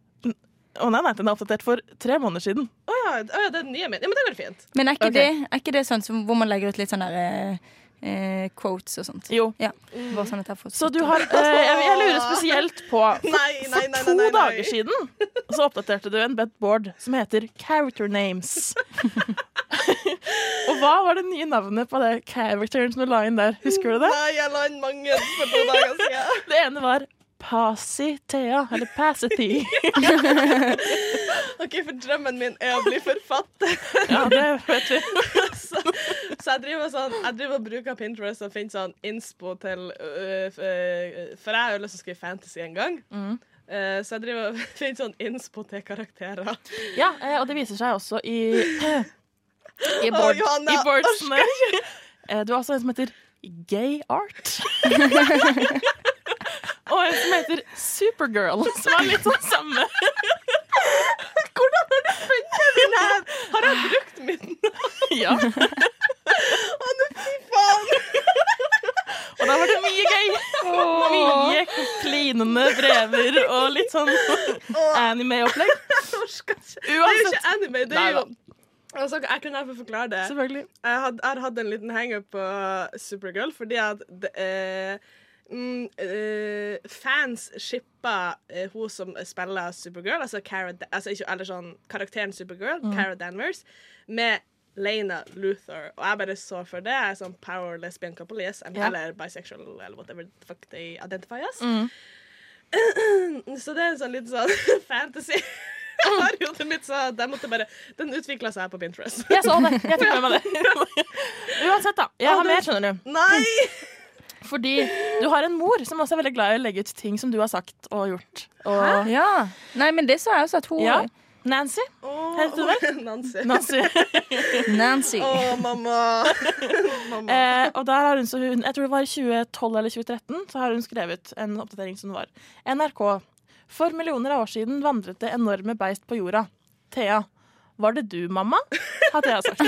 Å nei, nei, den er oppdatert for tre måneder siden. Å ja, oh, ja, det er den nye min. Ja, men da går fint. Men er ikke, okay. det, er ikke det sånn som, hvor man legger ut litt sånn derre eh, eh, quotes og sånt? Jo. Ja, bare sånn at jeg får Så du har eh, jeg, lurer spesielt på Nei, nei, nei, For nei, to nei, nei. dager siden så oppdaterte du en bedboard som heter Character Names. [laughs] Og hva var det nye navnet på det characteren som du la inn der? Husker du det? Nei, jeg la inn mange for to dager siden. [laughs] Det ene var Pasi-Thea, eller Pasity. [laughs] OK, for drømmen min er å bli forfatter. [laughs] Ja, det vet vi. [laughs] så, så jeg driver sånn Jeg driver og bruker Pinterest og finner sånn inspo til øh, øh, For jeg har jo lyst til å skrive fantasy en gang. Mm. Uh, så jeg driver og finner sånn inspo til karakterer. Ja, eh, og det viser seg også i I, board, Johanna, i boardsene. Eh, Du har også en som heter Gay Art. Og en som heter Supergirl, [laughs] som er litt sånn samme. Hvordan har du funnet den her? Har jeg brukt min? Ja. Å, nå fy faen! Og da var det mye gøy. Mye klinende brever og litt sånn anime-opplegg. [laughs] Uansett. Det er jo ikke anime. Det er jo. Altså, jeg kunne derfor forklare det. Selvfølgelig. Jeg har hatt en liten hangup på Supergirl fordi at det, eh, mm, uh, fans shippa uh, hun som spiller Supergirl, altså, Cara, altså ikke, eller sånn, karakteren Supergirl, Mm. Cara Danvers, med Lena Luther. Og jeg bare så for det. Jeg er sånn power lesbian couple, yes. I'm- Ja. Eller bisexual, eller whatever the fuck they identify as. Mm. [clears throat] Så det er en sånn litt sånn [laughs] fantasy. Det mitt, så den måtte bare Den utvikla seg på Pinterest. Jeg så det. Jeg fikk med meg [laughs] det. [laughs] Uansett, da. Jeg har mer, skjønner du. Nei! Fordi du har en mor som også er veldig glad i å legge ut ting som du har sagt og gjort. Og Ja. Nei, men det sa jeg også at hun Ja. Nancy. Heter du vel? [laughs] Nancy. Nancy. [laughs] Nancy. Å, mamma. [laughs] mamma. Eh, og der har hun, så hun, jeg tror det var i 2012 eller 2013, så har hun skrevet en oppdatering som var NRK. For millioner av år siden vandret det enorme beist på jorda. Thea. Var det du, mamma? Har Thea sagt. Det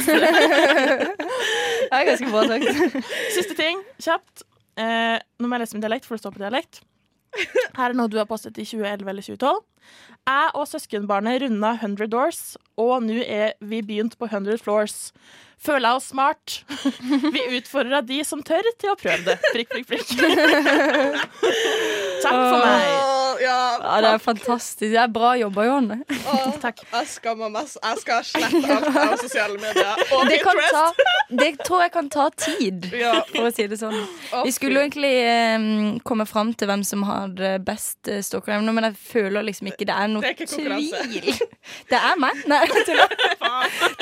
er ganske bra sagt. Siste ting, kjapt. Eh, nå må jeg lese min dialekt, for det står på dialekt. Her er noe du har postet i 2011 eller 2012. Jeg og søskenbarnet runda 100 doors, og nå er vi begynt på 100 floors. Føler jeg oss smart. [laughs] Vi utfordrer de som tør, til å prøve det. Prikk, prikk, prikk. [laughs] Takk for meg. Åh, ja, Ja, det er fantastisk. Det er bra jobba, Johanne. åh, Jeg skammer meg. så- Jeg skal slette alt av [laughs] sosiale medier. Og Det, kan Pinterest. ta, det tror jeg kan ta tid, [laughs] Ja. for å si det sånn. Å, Vi skulle jo egentlig eh, komme fram til hvem som hadde best uh, stalkerevne, men jeg føler liksom ikke det er noe Det er ikke konkurranse. tvil. Det er meg. Nei, jeg tuller.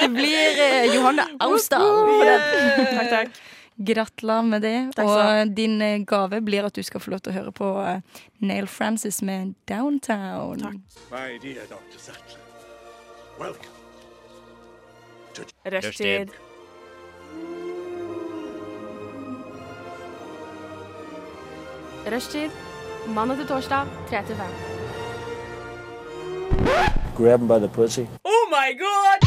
Det blir eh, Johanne Austdal. for den. Takk, takk. Gratulerer med det. Takk skal. Og din eh, gave blir at du skal få lov til å høre på Nail Neil Francis med Downtown. My dear Dr. Rushtid. Rushtid. Mandag til torsdag, 3 til 5. Grab him by the pussy. Oh my god!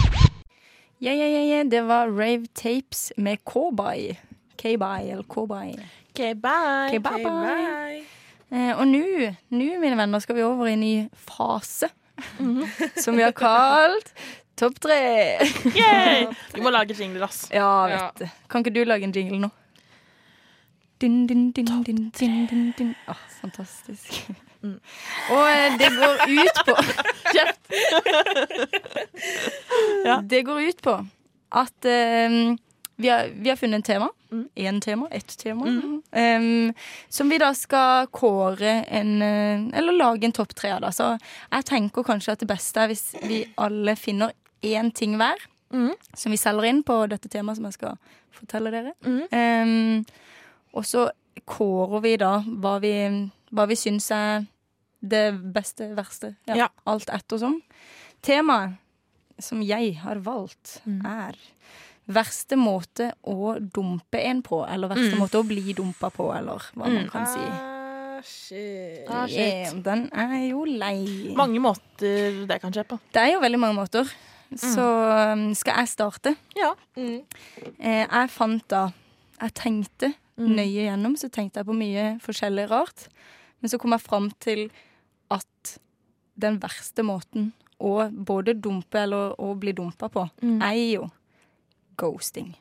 Ja, ja, ja, ja. Det var Rave Tapes med K-Bye. K-Bye eller K-Bye. K-bye. Ok, bye, bye. Eh, og nå, mine venner, skal vi over i en ny fase. [laughs] Som vi har kalt Topp tre. Yay! [laughs] Vi må lage jingler, ass. Ja, vet du. Kan ikke du lage en jingle nå? Din, din, din, din, din, din, din. Oh, fantastisk. [laughs] Og eh, det går ut på Kjeft! Det går ut på at eh, vi, har, vi har funnet en tema. Én tema. Ett tema. em, som vi da skal kåre en eh, Eller lage en topp tre av. da. Så jeg tenker kanskje at det beste er hvis vi alle finner én ting hver. Som vi selger inn på dette temaet som jeg skal fortelle dere. Um, og så kårer vi da hva vi, hva vi syns er det beste, verste. Ja, Ja. Alt ettersom. Temaet som jeg har valgt, er verste måte å dumpe en på. Eller verste Mm. måte å bli dumpa på, eller hva man kan si. Ah, shit. Ah, shit. Yeah, den er jo lei. Mange måter det kan skje på. Det er jo veldig mange måter. Så um, skal jeg starte. Ja. Mm. Eh, jeg fant da Jeg tenkte Mm. nøye gjennom, så tenkte jeg på mye forskjellig rart. Men så kom jeg fram til at den verste måten å både dumpe eller å bli dumpa på, Mm. er jo ghosting.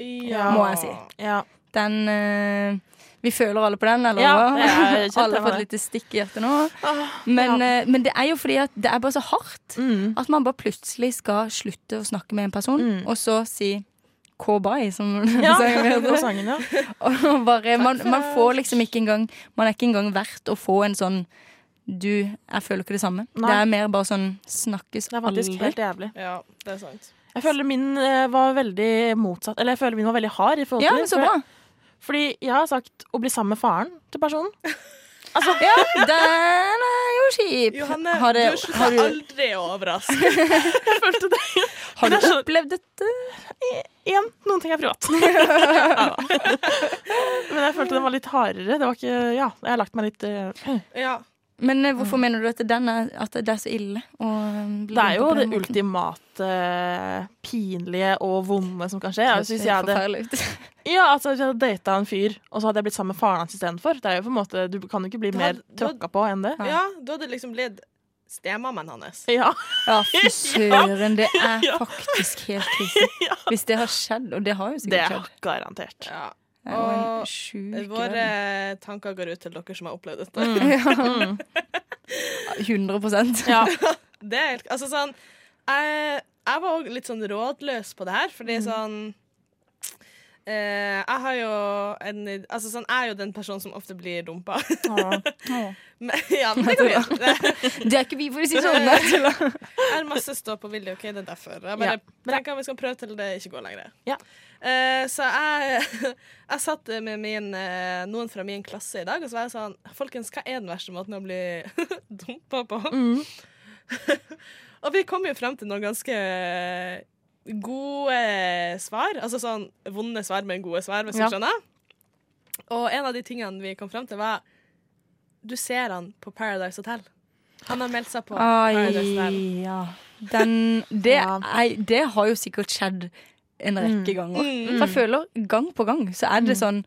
Ja. Må jeg si. Ja. Den eh, Vi føler alle på den, eller Ja, hva? [laughs] alle har fått litt stikk i hjertet nå. Ah, Men, ja. eh, men det er jo fordi at det er bare så hardt. Mm. At man bare plutselig skal slutte å snakke med en person, Mm. og så si K-bye, som [laughs] Ja, sangen heter. ja. [laughs] Og bare, man, man får liksom ikke engang Man er ikke engang verdt å få en sånn Du, jeg føler ikke det samme. Nei. Det er mer bare sånn snakkes Det er faktisk aldri. helt jævlig. Ja, det er sant. Jeg føler min eh, var veldig motsatt. Eller jeg føler min var veldig hard. i forhold Ja, til men det, så for- bra. Fordi jeg har sagt å bli sammen med faren til personen. [laughs] Altså, Ja, den er jo kjip. Johanne, Har det- du slutter har du- aldri å overraske. [laughs] jeg følte det. [laughs] Har du opplevd dette? Igjen, noen ting er privat. Ja. Men jeg følte den var litt hardere. Det var ikke, ja, jeg har lagt meg litt uh. Ja. Men eh, hvorfor mener du at, den er, at det er så ille? Å bli Det er jo det måten? ultimate eh, pinlige og vonde som kan skje. Det Altså, hvis ser jeg hadde, forferdelig ut. [laughs] ja, altså, hvis jeg hadde data en fyr, og så hadde jeg blitt sammen med faren hans istedenfor. Det du kan jo ikke bli Du mer tråkka på enn det. ja, du hadde liksom blitt stemammen hans. Ja. [laughs] Ja, fy søren. Det er Ja. faktisk helt [laughs] krise. Hvis det har skjedd, og det har jo sikkert er skjedd. Det er garantert. en Og sjuk Våre tanker går ut til dere som har opplevd dette. Mm. [laughs] 100 Ja. Det er helt Altså sånn Jeg, jeg var òg litt sånn rådløs på det her, fordi sånn eh, Jeg har jo en Altså sånn, jeg er jo den personen som ofte blir dumpa. [laughs] Men, ja, men det går greit. [laughs] Det er ikke vi, for å si sånn. Jeg har masse stå på vilje, OK, det er derfor. Jeg bare Ja. tenker vi skal prøve til det ikke går lenger. Ja. Eh, så jeg, [laughs] jeg satt med min, eh, noen fra min klasse i dag, og så var jeg sånn Folkens, hva er den verste måten å bli [laughs] dumpa på? Mm. [laughs] og vi kom jo frem til noen ganske gode svar. Altså sånn vonde svar, men gode svar, hvis Ja. du skjønner. Og en av de tingene vi kom frem til, var Du ser han på Paradise Hotel. Han har meldt seg på Paradise Hotel. Ja. Den, det, Ja. jeg, det har jo sikkert skjedd en rekke ganger. Mm. For jeg føler gang på gang så er det sånn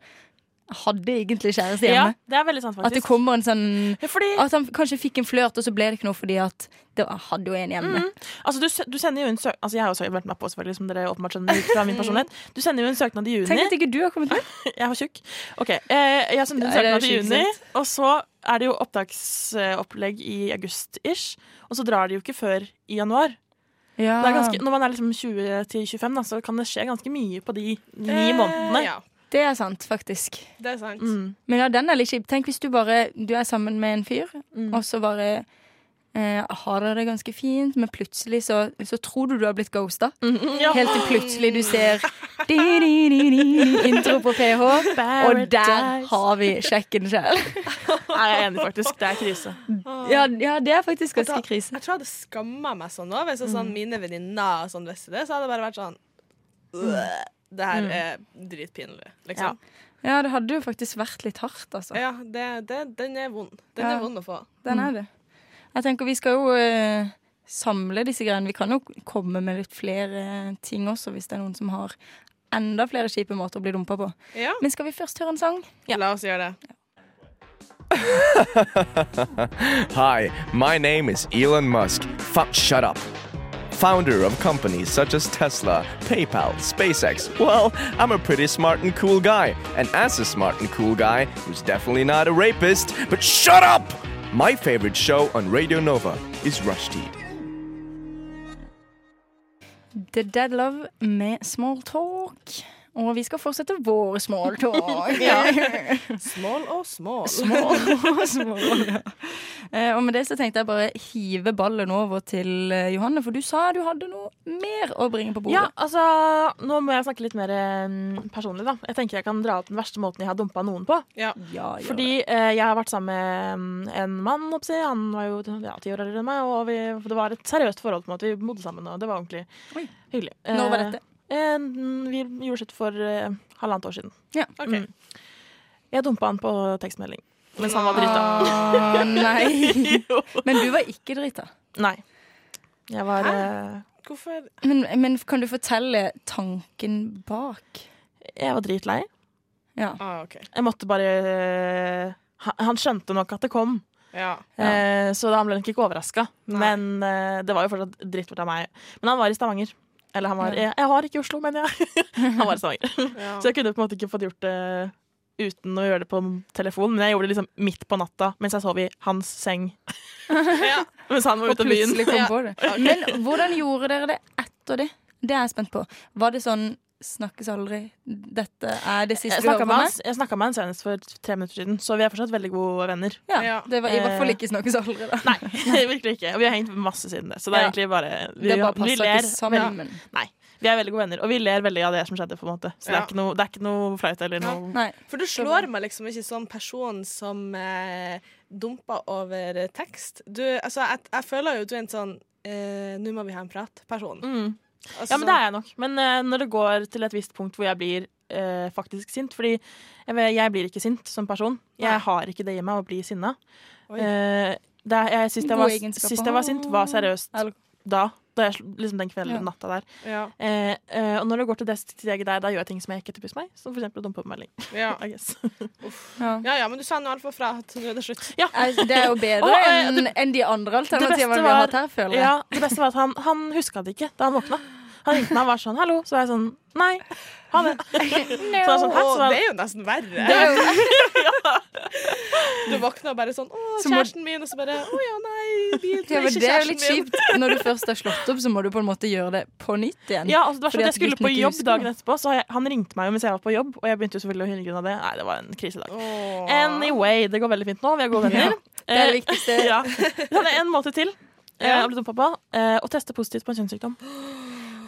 hadde egentlig kjæreste Ja, hjemme. det er veldig sant, At det kommer en sånn fordi- At han kanskje fikk en flørt, og så ble det ikke noe fordi at det hadde jo en hjemme. Mm. Altså, du, du sender jo en søk... Altså, jeg har også vært med på, selvfølgelig, som dere åpenbart skjønner fra min [laughs] personlighet. Du sender jo en søknad i juni. Tenk at ikke du har kommet med. [laughs] Jeg var tjukk. Ok, eh, Jeg sender en Ja, søknad i juni, sant. og så er det jo opptaksopplegg i august-ish. Og så drar de jo ikke før i januar. Ja. Det er ganske, når man er liksom 20-25, da, så kan det skje ganske mye på de ni Eh, månedene. ja. Det er sant, faktisk. Det er sant. Mm. Men ja, den er litt kjip. Tenk hvis du bare Du er sammen med en fyr, Mm. og så bare eh, har dere det ganske fint, men plutselig så, så tror du du har blitt ghosta. Ja. Helt til plutselig du ser di, di, di, di, intro på PH, og der har vi sjekken sjøl. [laughs] Nei, jeg er enig, faktisk. Det er krise. Ja, ja, det er faktisk ganske krise. Jeg tror jeg hadde skamma meg sånn òg, Hvis sånn, mine venninner sånn, visste det, så hadde det bare vært sånn «Øh, Det her Mm. er dritpinlig, liksom. Ja, det hadde jo faktisk vært litt hardt, altså. Ja, det, det, den er vond. Den Ja. er vond å få. Den er det. Jeg tenker vi skal jo eh, samle disse greiene. Vi kan jo komme med litt flere ting også, hvis det er noen som har enda flere kjipe måter å bli dumpa på. Ja. Men skal vi først høre en sang? La oss gjøre det. [laughs] Hi, my name is Elon Musk. Shut up. Founder of companies such as Tesla, PayPal, SpaceX. Well, I'm a pretty smart and cool guy. And as a smart and cool guy, who's definitely not a rapist, but shut up! My favorite show on Radio Nova is Rushdie. The Dead Love Small Talk. Og vi skal fortsette vår small talk. Ja. [laughs] Small og small. Small [laughs] og small, ja. Eh, Og med det så tenkte jeg bare hive ballen over til eh, Johanne, for du sa du hadde noe mer å bringe på bordet. Ja, altså, Nå må jeg snakke litt mer eh, personlig. da Jeg tenker jeg kan dra opp den verste måten jeg har dumpa noen på. Ja. Ja, Fordi eh, jeg har vært sammen med mm, en mann. Oppsi. Han var jo ja, ti år eldre enn meg, og vi, det var et seriøst forhold. på en måte Vi bodde sammen, og det var ordentlig hyggelig. Når var dette? Eh, vi gjorde slutt for eh, halvannet år siden. Ja. Okay. Mm. Jeg dumpa han på tekstmelding mens han var drita. Ah, nei. [laughs] Men du var ikke drita. Nei. Jeg var eh, Hvorfor Men, men kan du fortelle tanken bak? Jeg var dritlei. Ja. ah, okay. Jeg måtte bare eh, han, skjønte nok at det kom. Ja. Eh, så han ble nok ikke overraska. Men eh, det var jo fortsatt drittbort av meg. Men han var i Stavanger. Eller han var Ja. jeg, jeg har ikke i Oslo, mener jeg. [laughs] han var i Stavanger. Ja. Så jeg kunne på en måte ikke fått gjort det uten å gjøre det på telefon. Men jeg gjorde det liksom midt på natta mens jeg sov i hans seng. [laughs] Ja. Mens han var ute av byen. kom Ja. på det. Men hvordan gjorde dere det etter det? Det er jeg spent på. Var det sånn snakkes aldri, dette er det siste Jeg du har med, meg? jeg snakket med han senest for tre minutter siden, så vi er fortsatt veldig gode venner. Ja, Ja. Det var i hvert fall Eh, ikke snakkes aldri, da. Nei, [laughs] virkelig ikke. Og vi har hengt masse siden det. Så det er Ja. egentlig bare Vi, Det bare vi ler. ikke sammen. Men- Nei. Vi er veldig gode venner, og vi ler veldig av det som skjedde. på en måte Så det, er ikke noe, det er ikke noe flaut eller noe Nei. For du slår meg liksom ikke som person som eh, dumper over tekst. Du, altså, jeg, jeg føler jo du er en sånn eh, 'nå må vi ha en prat'-person. mm. Altså, Ja, men det er jeg nok. Men uh, når det går til et visst punkt hvor jeg blir uh, faktisk sint Fordi jeg, jeg blir ikke sint som person. Jeg Nei. har ikke det i meg å bli sinna. Oi. Det jeg, sist, jeg var, sist jeg var sint, var seriøst da. Da jeg, liksom den kvelden, Ja. natta der. Ja. Eh, eh, og når det går til det steget der, da gjør jeg ting som jeg ikke tipper meg. Som for eksempel å dumpe på melding. Ja. [laughs] I guess. Ja. ja ja, men du sa nå iallfall fra at nå er det slutt. Ja. Det er jo bedre eh, enn en de andre Det alternativene vi har hatt her, føler jeg. Ja, det beste var at han, han huska det ikke da han våkna. Han ringte meg og var sånn 'hallo', så var jeg sånn 'nei, ha det'. [laughs] Så var sånn, Så var det er jo nesten verre. Det er jo, [laughs] Du våkner bare sånn 'Å, kjæresten min', og så bare 'Å ja, nei, bilen er ikke kjæresten min'. det er jo litt kjipt. Når du først har slått opp, så må du på en måte gjøre det på nytt igjen. ja, altså, det var sånn jeg skulle på jobb dagen etterpå, så jeg, han ringte meg jo mens jeg var på jobb, og jeg begynte jo selvfølgelig å hylle grunn av det. Nei, det var en krisedag. Åh. Anyway, det går veldig fint nå. Vi er gode venner. Det er det Eh, viktigste. [laughs] ja. Så hadde jeg en måte til. eh, å bli dumpa pappa eh, Å teste positivt på en kjønnssykdom.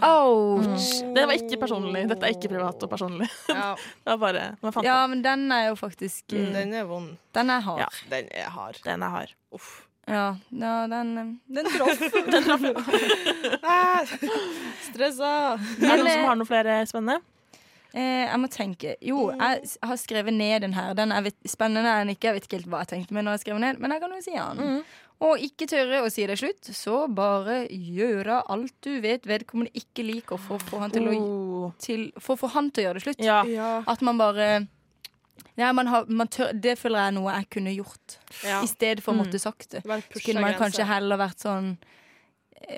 Ouch. Det var ikke personlig. Dette er ikke privat og personlig. Ja, [laughs] Det var bare man fant Ja, men den er jo faktisk Mm. eh, den er vond. Den er hard. Ja. Den er hard. Den er hard. Uff. Ja, ja den eh, Den [laughs] traff. Ah, Stressa. Er det noen som eh, har noe flere spennende? Eh, jeg må tenke. Jo, jeg har skrevet ned den her. Den er spennende er den ikke. Jeg vet ikke helt hva jeg tenkte med når jeg skrev ned, men jeg kan jo si den. Mm. Og ikke tørre å si det slutt, så bare gjøre alt du vet vedkommende ikke liker, for å få han til å, Oh. til, for å få han til å gjøre det slutt. Ja. Ja. At man bare Ja, man har, man tør, det føler jeg er noe jeg kunne gjort. Ja. I stedet for å Mm. måtte sagt det. Så kunne man kanskje heller vært sånn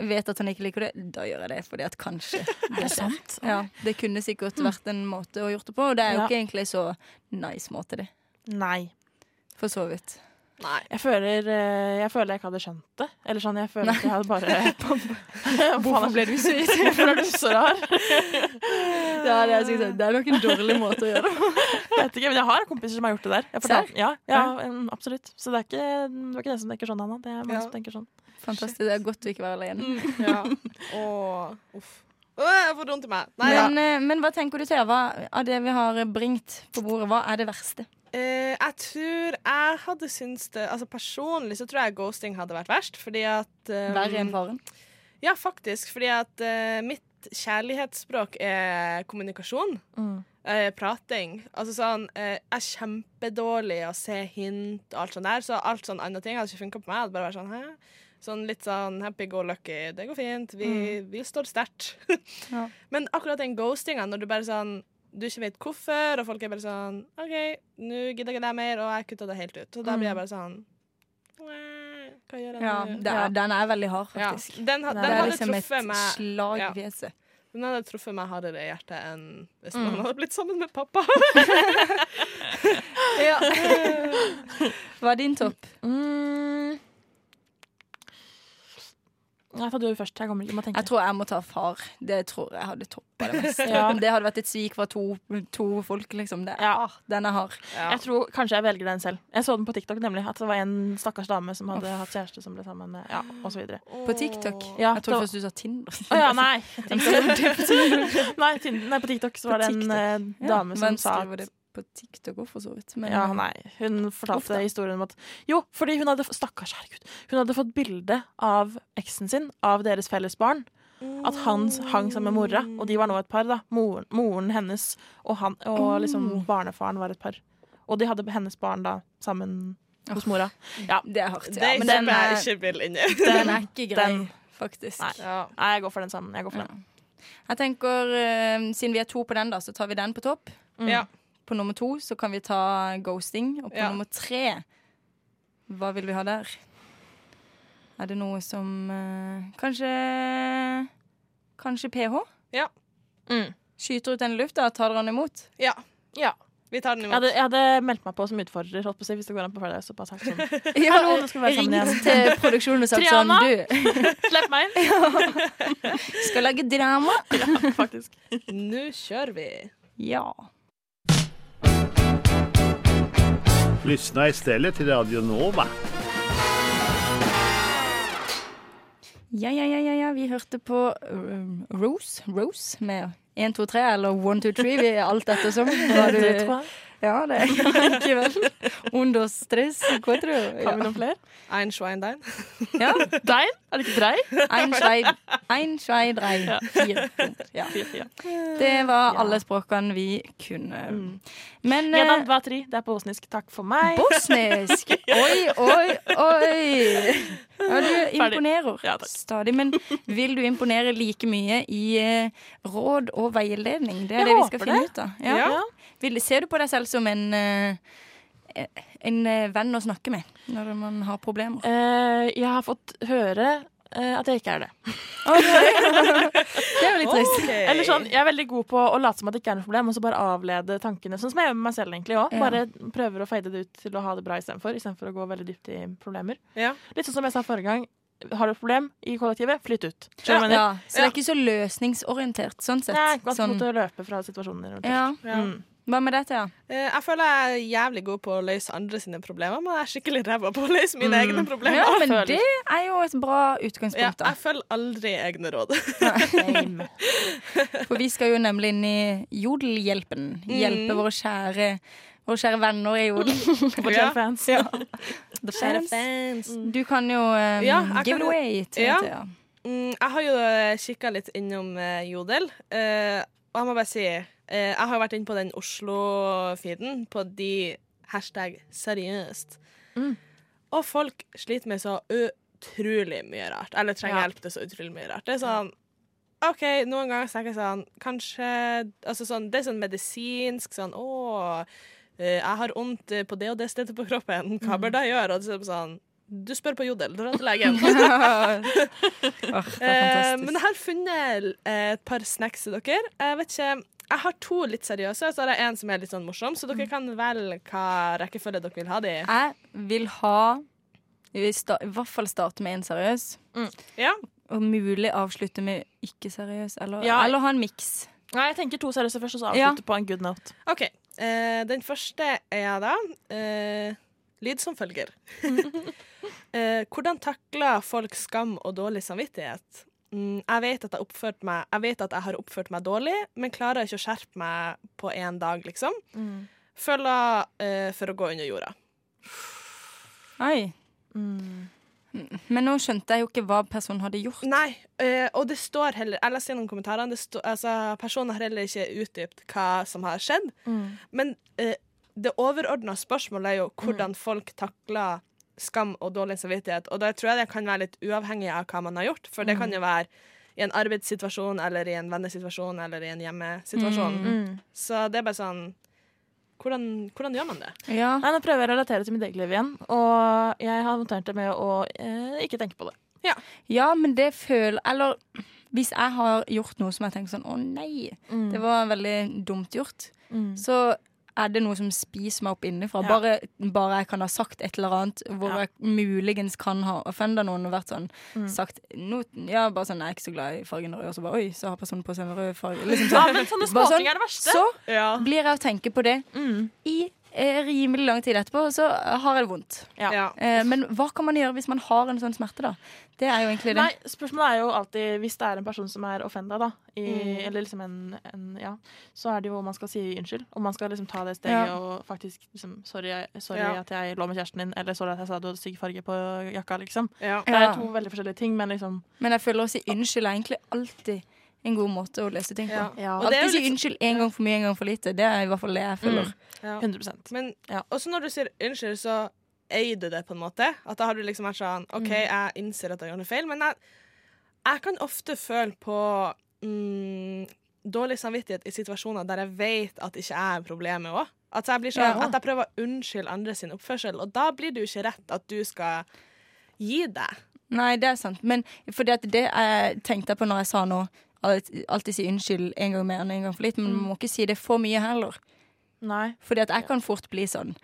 vet at han ikke liker det, da gjør jeg det fordi at kanskje [laughs] det det sant? Ja, det kunne sikkert vært en måte å gjort det på, og det er jo Ja. ikke egentlig så nice måte, det. Nei. For så vidt. Nei. Jeg føler, eh, jeg føler jeg ikke hadde skjønt det. Eller sånn, jeg føler at jeg hadde bare [laughs] Hvorfor ble du så Hvorfor er du så rar? Ja, det er, det er nok en dårlig måte å gjøre det på. Jeg vet ikke, men jeg har kompiser som har gjort det der. Jeg ja, ja, mm, absolutt. Så det er ikke, det er ikke den som tenker sånn, Anna. Det er mange Ja. som tenker sånn. Fantastisk. Det er godt å ikke være alene. Ja. Åh, uff. Jeg får vondt i meg. Nei. Men, ja. men hva tenker du, Thea? Av det vi har bringt på bordet, hva er det verste? Eh, jeg tror jeg hadde syntes det Altså Personlig så tror jeg ghosting hadde vært verst. Fordi at um, Verre enn faren? Ja, faktisk. Fordi at uh, mitt kjærlighetsspråk er kommunikasjon. Eh, prating. Altså sånn eh, Jeg er kjempedårlig å se hint og alt sånt der, så alt sånn andre ting hadde ikke funka på meg. Jeg hadde bare vært sånn hæ? Sånn litt sånn happy go lucky. Det går fint. Vi, vi står sterkt. [laughs] Ja. Men akkurat den ghostinga, når du bare sånn du ikke vet hvorfor, og folk er bare sånn OK, nå gidder jeg ikke det mer, og jeg kutta det helt ut. Så da blir jeg bare sånn Hva gjør jeg Ja, nå? det er, den er veldig hard, Ja, faktisk. den, ha- den, den hadde liksom truffet et meg slag i fjeset. Den hadde truffet meg hardere i hjertet enn hvis Mm. man hadde blitt sammen med pappa. [laughs] Ja. [laughs] Hva er din topp? Mm. Nei, ta du først. Jeg kommer ikke må tenke. Jeg tror jeg må ta far. Det tror jeg hadde toppa det mest. [laughs] Ja. Det hadde vært et svik fra to, to folk, liksom. Det, Ja. ah, den er hard. Jeg tror kanskje jeg velger den selv. Jeg så den på TikTok, nemlig. At det var en stakkars dame som hadde hatt kjæreste som ble sammen med Ja, og så videre. På TikTok? Ja, jeg tror først du sa Tinder. Å ja, nei. [laughs] Jeg trodde [laughs] nei, Tinder- nei, på TikTok så var det en TikTok. eh, Ja, dame som sa at på TikTok òg, for så vidt. Men, ja, eh, nei. Hun fortalte ofte. historien om at Jo, fordi hun hadde Stakkars, herregud. Hun hadde fått bilde av eksen sin, av deres felles barn. At han hang sammen med mora, og de var nå et par. da Moren, moren hennes og, han, og liksom barnefaren var et par. Og de hadde hennes barn da sammen hos mora. Ja, Det er hardt. Ja, men den er, ikke [laughs] den er ikke grei, Den- faktisk. Nei. Ja. Nei, jeg går for den sammen. Jeg går for den. Jeg tenker, uh, Siden vi er to på den, da, så tar vi den på topp. Mm. Ja. På nummer to så kan vi ta ghosting. Og på Ja. nummer tre Hva vil vi ha der? Er det noe som eh, Kanskje Kanskje PH? Ja. Mm. Skyter ut den i lufta, tar dere den imot? ja. Ja. Vi tar den Jeg imot. hadde, jeg hadde meldt meg på som utfordrer, holdt på å si, hvis det går an på Friday. Så bare sagt sånn. [laughs] Ja, Hallo, nå skal vi være sammen ringt igjen. til produksjonen og sagt sånn Du, [laughs] Slipp meg inn! [laughs] skal lage drama? Ja, faktisk. Nå kjører vi. Ja. Lyssna istället till Radio Nova. Ja, ja, ja, ja, ja. Vi hørte på um, Rose, Rose med 1, 2, 3 eller 1, 2, 3, vi er alt ettersom. Hva du, ja, det er ikke vel. [laughs] Under stress, hva tror du? Har vi noen flere? Ein schwein, dein. Ja. Dein? Er det ikke drei? Ein, schwein, ein, schwein, drei, Ja. fire. Ja. Det var Ja. alle språkene vi kunne. Mm. Men Jedan, eh, dva, tri. Det er på bosnisk. Takk for meg. bosnisk [laughs] Oi, oi, oi! Ja, du imponerer Ja, stadig. Men vil du imponere like mye i eh, råd og veiledning? Det er Jeg det vi skal finne det. ut av. Ja. Ja. Ser du på deg selv som en eh, en eh, venn å snakke med når man har problemer? Eh, jeg har fått høre eh, at jeg ikke er det. [laughs] det er jo litt trist. Okay. Eller sånn, Jeg er veldig god på å late som at det ikke er noe problem, og så bare avlede tankene. Sånn som jeg gjør med meg selv egentlig. Ja. Bare prøver å fade det ut til å ha det bra istedenfor. Istedenfor å gå veldig dypt i problemer. Ja. Litt sånn som jeg sa forrige gang. Har du et problem i kollektivet, flytt ut. Ja, så det er ikke så løsningsorientert, sånn sett. Nei, godt Sånn, å løpe fra situasjoner. og ja. Mm. Hva med deg, Thea? Eh, Jeg føler jeg er jævlig god på å løse andre sine problemer, men jeg er skikkelig ræva på å løse mine Mm. egne problemer. Ja, men det er jo et bra utgangspunkt, Ja, jeg følger aldri egne råd. [laughs] For vi skal jo nemlig inn i Jodelhjelpen. Hjelpe våre kjære, våre kjære venner i Jodel. [laughs] Våre kjære fans. The [laughs] fans. Du kan jo um, Ja, give kan it away til Ja. Thea. Mm, jeg har jo kikka litt innom uh, Jodel, eh, og jeg må bare si eh, Jeg har vært inne på den Oslo-feeden, på de hashtag seriøst. Mm. Og folk sliter med så utrolig mye rart. Eller trenger Ja. hjelp til så utrolig mye rart. Det er sånn OK, noen ganger tenker jeg sånn Kanskje altså sånn, Det er sånn medisinsk sånn Å, eh, jeg har vondt på det og det stedet på kroppen, hva bør jeg gjøre? Og det er sånn du spør på Jodel, dra til legen. [laughs] Er Eh, men jeg har funnet eh, et par snacks til dere. Jeg vet ikke jeg har to litt seriøse, og så har jeg en som er litt sånn morsom. Så Mm. dere kan velge hva rekkefølge dere vil ha de i. Jeg vil ha jeg vil sta I hvert fall starte med en seriøs. Ja. Og mulig avslutte med ikke seriøs. Eller, Ja. eller ha en miks. Nei, jeg tenker to seriøse først, og så Ja. avslutte på en good note. OK. Eh, den første er da eh, lyd som følger. [laughs] eh, hvordan takler folk skam og dårlig samvittighet? Mm, jeg, vet jeg, meg, jeg vet at jeg har oppført meg dårlig, men klarer ikke å skjerpe meg på én dag, liksom. Mm. Føler eh, for å gå under jorda. Oi. Mm. Men nå skjønte jeg jo ikke hva personen hadde gjort. Nei, eh, og det står heller Jeg leste gjennom kommentarene. Det står- altså, personen har heller ikke utdypt hva som har skjedd. Mm. Men eh, det overordna spørsmålet er jo hvordan folk takler skam og dårlig samvittighet. Og da tror jeg det kan være litt uavhengig av hva man har gjort. For det kan jo være i en arbeidssituasjon eller i en vennesituasjon eller i en hjemmesituasjon. Mm. Så det er bare sånn hvordan, hvordan gjør man det? Ja. Nei, nå prøver jeg å relatere til mitt eget liv igjen, og jeg har notert det med å eh, ikke tenke på det. Ja, men det føler Eller hvis jeg har gjort noe som jeg tenker sånn Å, nei, Mm. det var veldig dumt gjort. Mm. Så er det noe som spiser meg opp innenfra. Ja. Bare, bare jeg kan ha sagt et eller annet hvor Ja. jeg muligens kan ha offenda noen og vært sånn Mm. sagt no, Ja, bare sånn Jeg er ikke så glad i fargen rød, og så bare Oi, så har personen på seg en rød farge. Liksom Ja, sånn. men sånne småting sånn, er det verste. Så Ja. blir jeg å tenke på det Mm. i rimelig lang tid etterpå, så har jeg det vondt. Ja. Ja. Eh, men hva kan man gjøre hvis man har en sånn smerte, da? Det er jo egentlig det. Nei, spørsmålet er jo alltid hvis det er en person som er offenda, da, i, Mm. eller liksom en, en Ja, så er det jo om man skal si unnskyld. Om man skal liksom ta det steget Ja. og faktisk liksom Sorry, sorry Ja. at jeg lå med kjæresten din, eller sorry at jeg sa du hadde stygg farge på jakka, liksom. Ja. Det er to veldig forskjellige ting, men liksom Men jeg føler å si unnskyld er egentlig alltid en god måte å løse ting på. Ja. Ja. Og Alltid si litt- unnskyld en gang for mye, en gang for lite. Det er i hvert fall det jeg føler. Mm. Ja. 100 Men Ja. også når du sier unnskyld, så eier du det på en måte. At da har du liksom vært sånn OK, jeg innser at jeg gjør noe feil, men jeg, jeg kan ofte føle på mm, dårlig samvittighet i situasjoner der jeg vet at ikke jeg er problemet òg. At jeg, blir sånn, Ja. at jeg prøver å unnskylde andre sin oppførsel, og da blir det jo ikke rett at du skal gi deg. Nei, det er sant. Men fordi at det jeg tenkte på når jeg sa nå alt- Alltid si unnskyld en gang mer enn en gang for litt, men man må ikke si det for mye heller. Nei. Fordi at jeg kan fort bli sånn.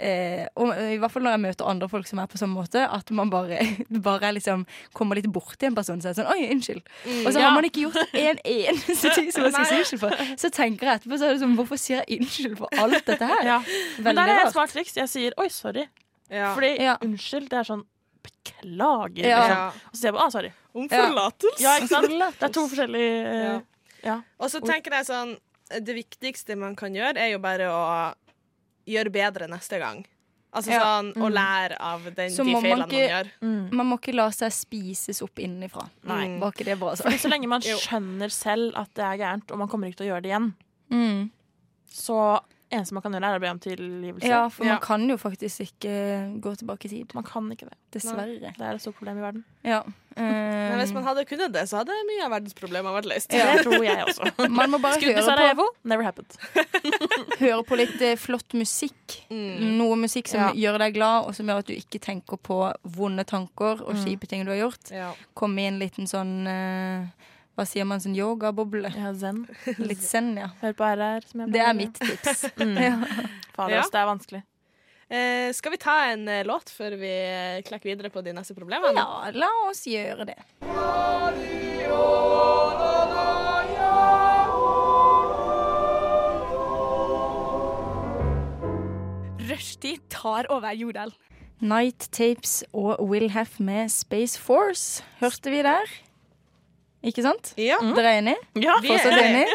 Eh, og I hvert fall når jeg møter andre folk som er på sånn måte, at man bare, [laughs] bare liksom kommer litt borti en person og sier sånn Oi, unnskyld. Og så Ja. har man ikke gjort en [laughs] eneste ting som man skal si unnskyld for. Så tenker jeg etterpå så er det sånn Hvorfor sier jeg unnskyld for alt dette her? Ja. Men der er jeg et smart triks. Jeg sier 'oi, sorry'. Ja. Fordi Ja. unnskyld, det er sånn beklager. Ja. Liksom. Og så sier jeg bare 'ah, sorry'. Om Ja. forlatelse. Ja, ikke sant? Det er to [laughs] forskjellige Ja. ja. Og så tenker jeg sånn Det viktigste man kan gjøre, er jo bare å gjøre bedre neste gang. Altså Ja. sånn å lære av den, Så de feilene man feilene man, gjør. Mm. Man må ikke la seg spises opp innenfra. Nei. Var ikke det bra sagt? så lenge man skjønner selv at det er gærent, og man kommer ikke til å gjøre det igjen, Mm. så eneste man kan gjøre, er å be om tilgivelse. Ja, for Ja. man kan jo faktisk ikke gå tilbake i tid. Man kan ikke det. Dessverre. Det er et stort problem i verden. Ja. Men hvis Um, man hadde kunnet det, så hadde mye av verdens problemer vært løst. Det tror jeg også. [laughs] man må bare høre på, never happened. [laughs] høre på litt eh, flott musikk. Mm. Noe musikk som Ja. gjør deg glad, og som gjør at du ikke tenker på vonde tanker og Mm. kjipe ting du har gjort. Ja. Komme i en liten sånn eh, Hva sier man? Sånn yogaboble. Ja, zen. [laughs] Litt zen, ja. Hør på RR. Som jeg Det er mitt tips. [laughs] Mm. [laughs] ja. Fader, Ja. det er vanskelig. Eh, skal vi ta en eh, låt før vi eh, klekker videre på de neste problemene? ja, la oss gjøre det. Rushtid tar over Jordal. Night Tapes og Will Have med Space Force. Hørte vi der? Ikke sant? Ja. Dere er enige? Ja, Vi Fortsatt er- enige?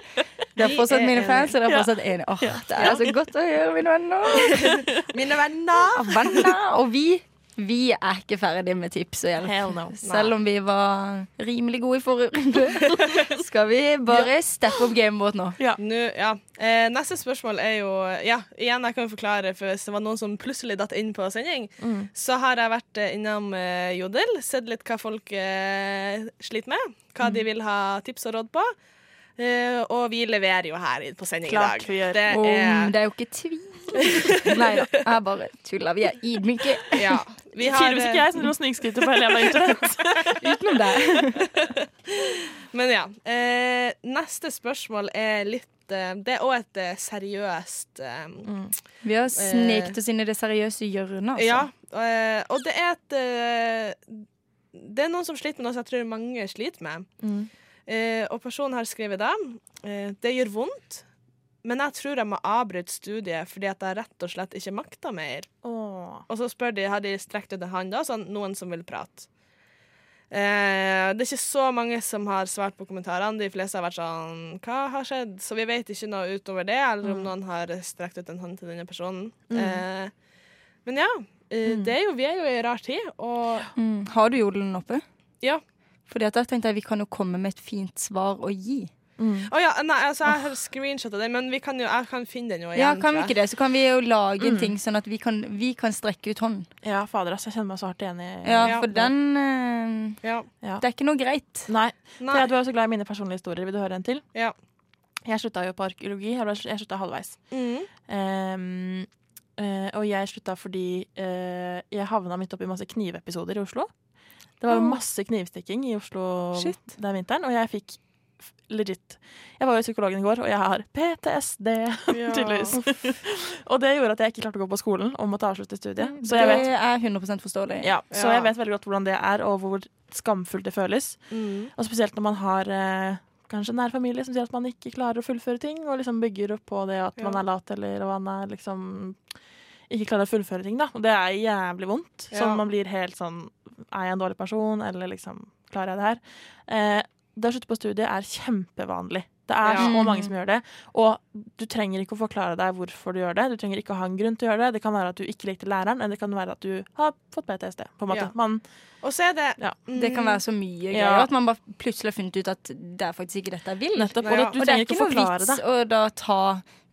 Dere er fortsatt mine fans, og dere er fortsatt enige. Åh, det er så godt å høre, mine venner. [laughs] Mine venner! Venner. Og vi, vi er ikke ferdig med tips og hjelp. No. Selv om vi var rimelig gode i forrige runde, [laughs] skal vi bare steppe opp gamet vårt nå. Nå, ja. Eh, neste spørsmål er jo Ja, igjen, jeg kan forklare, for hvis det var noen som plutselig datt inn på sending, Mm. så har jeg vært eh, innom eh, Jodel, sett litt hva folk eh, sliter med, hva Mm. de vil ha tips og råd på. Uh, og vi leverer jo her på sending Klart i dag. vi gjør. Det Om er det er jo ikke tvil. Nei da, jeg bare tuller. Vi er ydmyke. Ja. Vi har, Tydeligvis ikke jeg som driver og snikskryter på hele jævla internett. [laughs] Utenom det. [laughs] Men ja. Eh, neste spørsmål er litt eh, Det er òg et eh, seriøst eh, Vi har sneket oss inn i det seriøse hjørnet, altså. Ja, og det er et Det er noen som sliter med noe som jeg tror mange sliter med. Mm. Eh, og personen har skrevet da eh, Det gjør vondt, men jeg tror jeg må avbryte studiet fordi at jeg rett og slett ikke makta mer. Oh. Og så spør de, har de strekt ut en hånd, da, sånn noen som vil prate. Eh, det er ikke så mange som har svart på kommentarene. De fleste har vært sånn Hva har skjedd? Så vi vet ikke noe utover det, eller om Mm. noen har strekt ut en hånd til denne personen. Mm. Eh, men ja. eh, Det er jo, vi er jo i en rar tid, og Mm. Har du jodelen oppe? Ja. Fordi at da tenkte jeg vi kan jo komme med et fint svar å gi. Å ja, nei, altså jeg har screenshotta den, men vi kan jo, jeg kan finne den jo igjen. Ja, kan vi ikke det? Så kan vi jo lage en Mm. ting sånn at vi kan, vi kan strekke ut hånd. Ja, fader, ass. Jeg kjenner meg så hardt igjen Ja, Ja. for den eh, Ja. Ja. Det er ikke noe greit. Nei. Nei. For du er jo så glad i mine personlige historier. Vil du høre en til? Ja. Jeg slutta jo på arkeologi. Jeg, slutta halvveis. Mm. Um, Uh, og jeg slutta fordi uh, jeg havna midt oppi masse knivepisoder i Oslo. Det var masse knivstikking i Oslo Shit. den vinteren, og jeg fikk legit Jeg var jo psykologen i går, og jeg har PTSD, [laughs] Ja. tydeligvis. [laughs] og det gjorde at jeg ikke klarte å gå på skolen og måtte avslutte studiet. Så jeg det vet, er 100 forståelig. ja, så Ja. jeg vet veldig godt hvordan det er, og hvor skamfullt det føles. Mm. Og spesielt når man har eh, kanskje nær familie som sier at man ikke klarer å fullføre ting, og liksom bygger opp på det at Ja. man er lat eller man er liksom ikke klarer å fullføre ting, da. Og det er jævlig vondt. Sånn man blir helt sånn Er jeg en dårlig person, eller liksom Klarer jeg det her? Eh, det å slutte på studiet er kjempevanlig. Det er Ja. så mange som gjør det. Og du trenger ikke å forklare deg hvorfor du gjør det. Du trenger ikke å ha en grunn til å gjøre det. Det kan være at du ikke likte læreren, eller det kan være at du har fått PTSD. På en måte. Ja. Man, Og så er det ja. Det kan være så mye Ja. greier at man bare plutselig har funnet ut at det er faktisk ikke dette jeg vil. Nettopp. Og ja. det, du og det er ikke ikke noe vits det. å da ta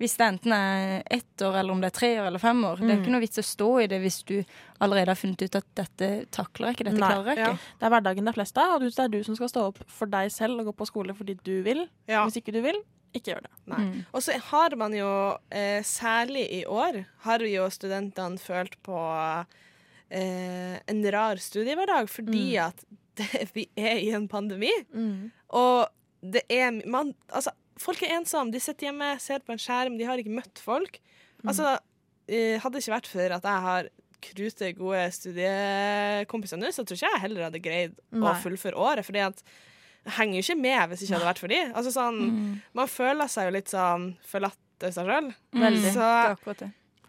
Hvis det enten er ett år, eller om det er tre år eller fem år. Det er Mm. ikke noe vits å stå i det hvis du allerede har funnet ut at dette takler jeg ikke, dette Nei. klarer jeg ikke. Det er hverdagen det er flest av, og det er du som skal stå opp for deg selv og gå på skole fordi du vil. Ja. Hvis ikke du vil, ikke gjør det. Nei. Mm. Og så har man jo, eh, særlig i år, har jo studentene følt på eh, en rar studiehverdag fordi Mm. at det, vi er i en pandemi. Og det er man, Altså, folk er ensomme. De sitter hjemme, ser på en skjerm, de har ikke møtt folk. Mm. Altså, eh, hadde det ikke vært for at jeg har krute, gode studiekompiser nå, så tror ikke jeg heller hadde greid å fullføre året. Fordi at jeg henger jo ikke med hvis det ikke hadde vært for de. Altså sånn, Mm. Man føler seg jo litt sånn forlatt av seg sjøl. Mm. Så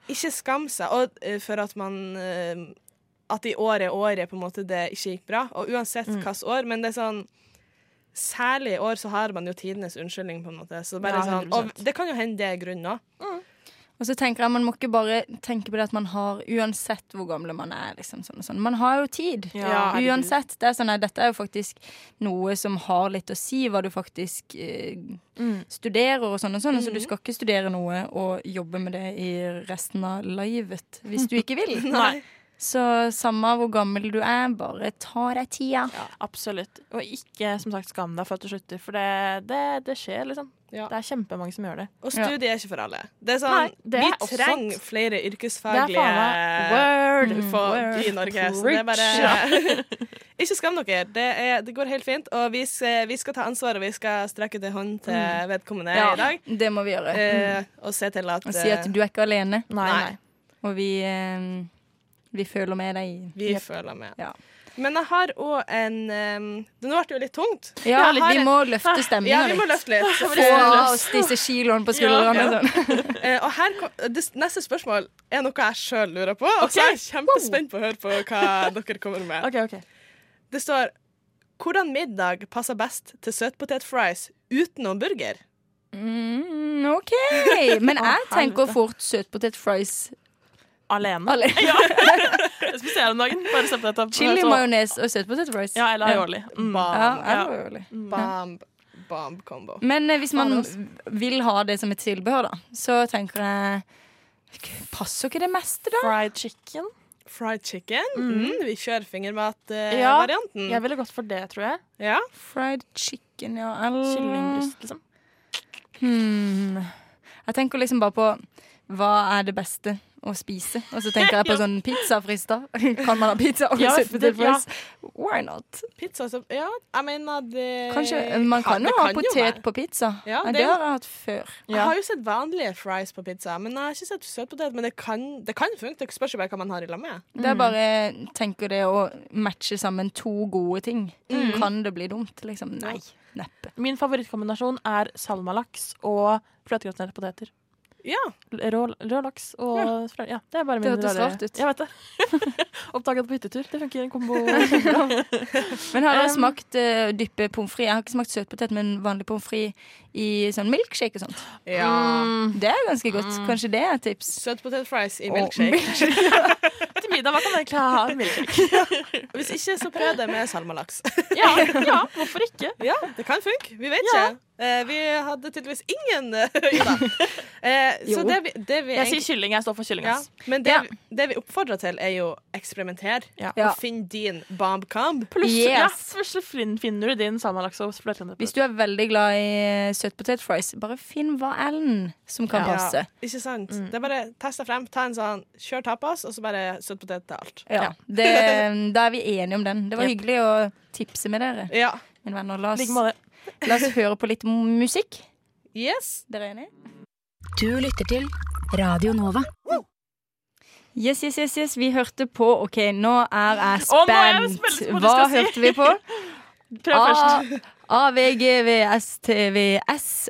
ikke skam seg. Og eh, for at man eh, At i år er året på en måte det ikke gikk bra. Og uansett Mm. hvilket år. Men det er sånn Særlig i år så har man jo tidenes unnskyldning, på en måte. Så bare Ja, sånn, og det kan jo hende det er grunnen òg. Og så tenker jeg Man må ikke bare tenke på det at man har Uansett hvor gamle man er. Liksom, sånn og sånn. Man har jo tid. Ja. Uansett. Det er sånn, nei, dette er jo faktisk noe som har litt å si, hva du faktisk eh, Mm. studerer og sånn og sånn. Så du skal ikke studere noe og jobbe med det i resten av livet hvis du ikke vil. [laughs] Nei. Så samme hvor gammel du er, bare ta deg tida. Ja, Absolutt. Og ikke som sagt skam deg for at du slutter, for det, det, det skjer, liksom. Ja. Det er kjempemange som gjør det. Og studie er ikke for alle. Det er sånn, Nei, det vi er også trenger også... flere er yrkesfaglige word. folk Word. i Norge. Så det er bare [laughs] Ikke skam dere. Det, er, det går helt fint. Og vi vi skal ta ansvar, og vi skal strekke ut en hånd til Mm. vedkommende Ja, i dag. det må vi gjøre. Eh, og se til at Og si at du er ikke alene. Nei, nei. Og vi, eh, vi føler med deg. Vi Yep. føler med. Ja. Men jeg har òg en um, Det nå ble det jo litt tungt. Ja, har vi en- må løfte stemninga Ja, [laughs] vi må løfte litt. Få av oss disse kiloene på skuldrene. Ja. Sånn. uh, [laughs] og her, kom- det neste spørsmål er noe jeg sjøl lurer på. Og så er jeg kjempespent på å høre på hva [laughs] dere kommer med. OK, OK. Det står Hvordan middag passer best til søtpotetfries utenom burger? Mm, OK. Men jeg tenker fort søtpotet fries Alene. alene. [laughs] Ja. [laughs] Spiser om dagen. Bare se på dette. Chili, majones og søtpotet rice. Ja, eller aioli. Mm. Ja, Ja. aioli. Bomb, bomb combo. Men eh, hvis man vil ha det som et tilbehør, da, så tenker jeg Passer ikke det meste, da? Fried chicken. Fried chicken. Mm. Mm, vi kjører Ja. fingermatvarianten. Jeg ville gått for det, tror jeg. ja. Fried chicken, ja. Eller Kyllingbryst, liksom. Hmm. Jeg tenker liksom bare på hva er det beste å spise? Og så tenker jeg på [laughs] Ja. sånn pizzafrister. [laughs] Kan man ha pizza og Ja, til det- ja. Why not? Pizza, som ja, jeg mener det Kanskje Man kan kan jo ha kan potet jo på pizza. Ja, det det har jeg hatt før. Jeg har jo sett vanlige fries på pizza, men jeg har ikke sett søtpotet. Men det kan, det kan funke. Det spørs jo bare hva man har i lag med. Det er bare tenker det å matche sammen to gode ting. Mm. Kan det bli dumt? Liksom, nei. Neppe. Min favorittkombinasjon er salmalaks og fløtegratinerte poteter. Ja. Rå, rå laks og ja. ja, Det er bare Det min hørtes rare- ut. Jeg vet det. [laughs] Oppdaget på hyttetur. Det funker i en kombo. [laughs] Men har dere Um, smakt uh, dyppe pommes frites? Jeg har ikke smakt søtpotet, men vanlig pommes frites i sånn milkshake og sånt. Ja. Det er ganske godt. Kanskje det er et tips. Søtpotetfries i Og milkshake. [laughs] Til middag, hva kan man egentlig ha i milkshake? Hvis ikke, så prøv det med salmalaks. [laughs] Ja, ja, hvorfor ikke? Ja, det kan funke. Vi vet Ja. ikke. Eh, vi hadde tydeligvis ingen [laughs] eh, Jo. Eh, det vi, det vi Jeg sier kylling. Jeg står for kylling. ja. Men det, det vi oppfordrer til, er jo eksperimenter. Ja. Og finn din bombcomb. Pluss, ja, plutselig finner du din salmalaks og Hvis du er veldig glad i søtpotetfries, bare finn hva Ellen som kan passe. Ikke sant? Det er bare test deg frem, ta en sånn kjør tapas, og så bare søtpotet til alt. Ja, det, [laughs] Da er vi enige om den. Det var Yep. hyggelig å tipse med dere. Ja. Mine venner, la oss, [laughs] la oss høre på litt musikk. Yes. Dere er enige? Du lytter til Radio Nova. Yes, yes, yes, yes. Vi hørte på OK, nå er jeg Å, nå er jeg spent. hva hørte vi på? [laughs] Prøv først. AVGVSTVS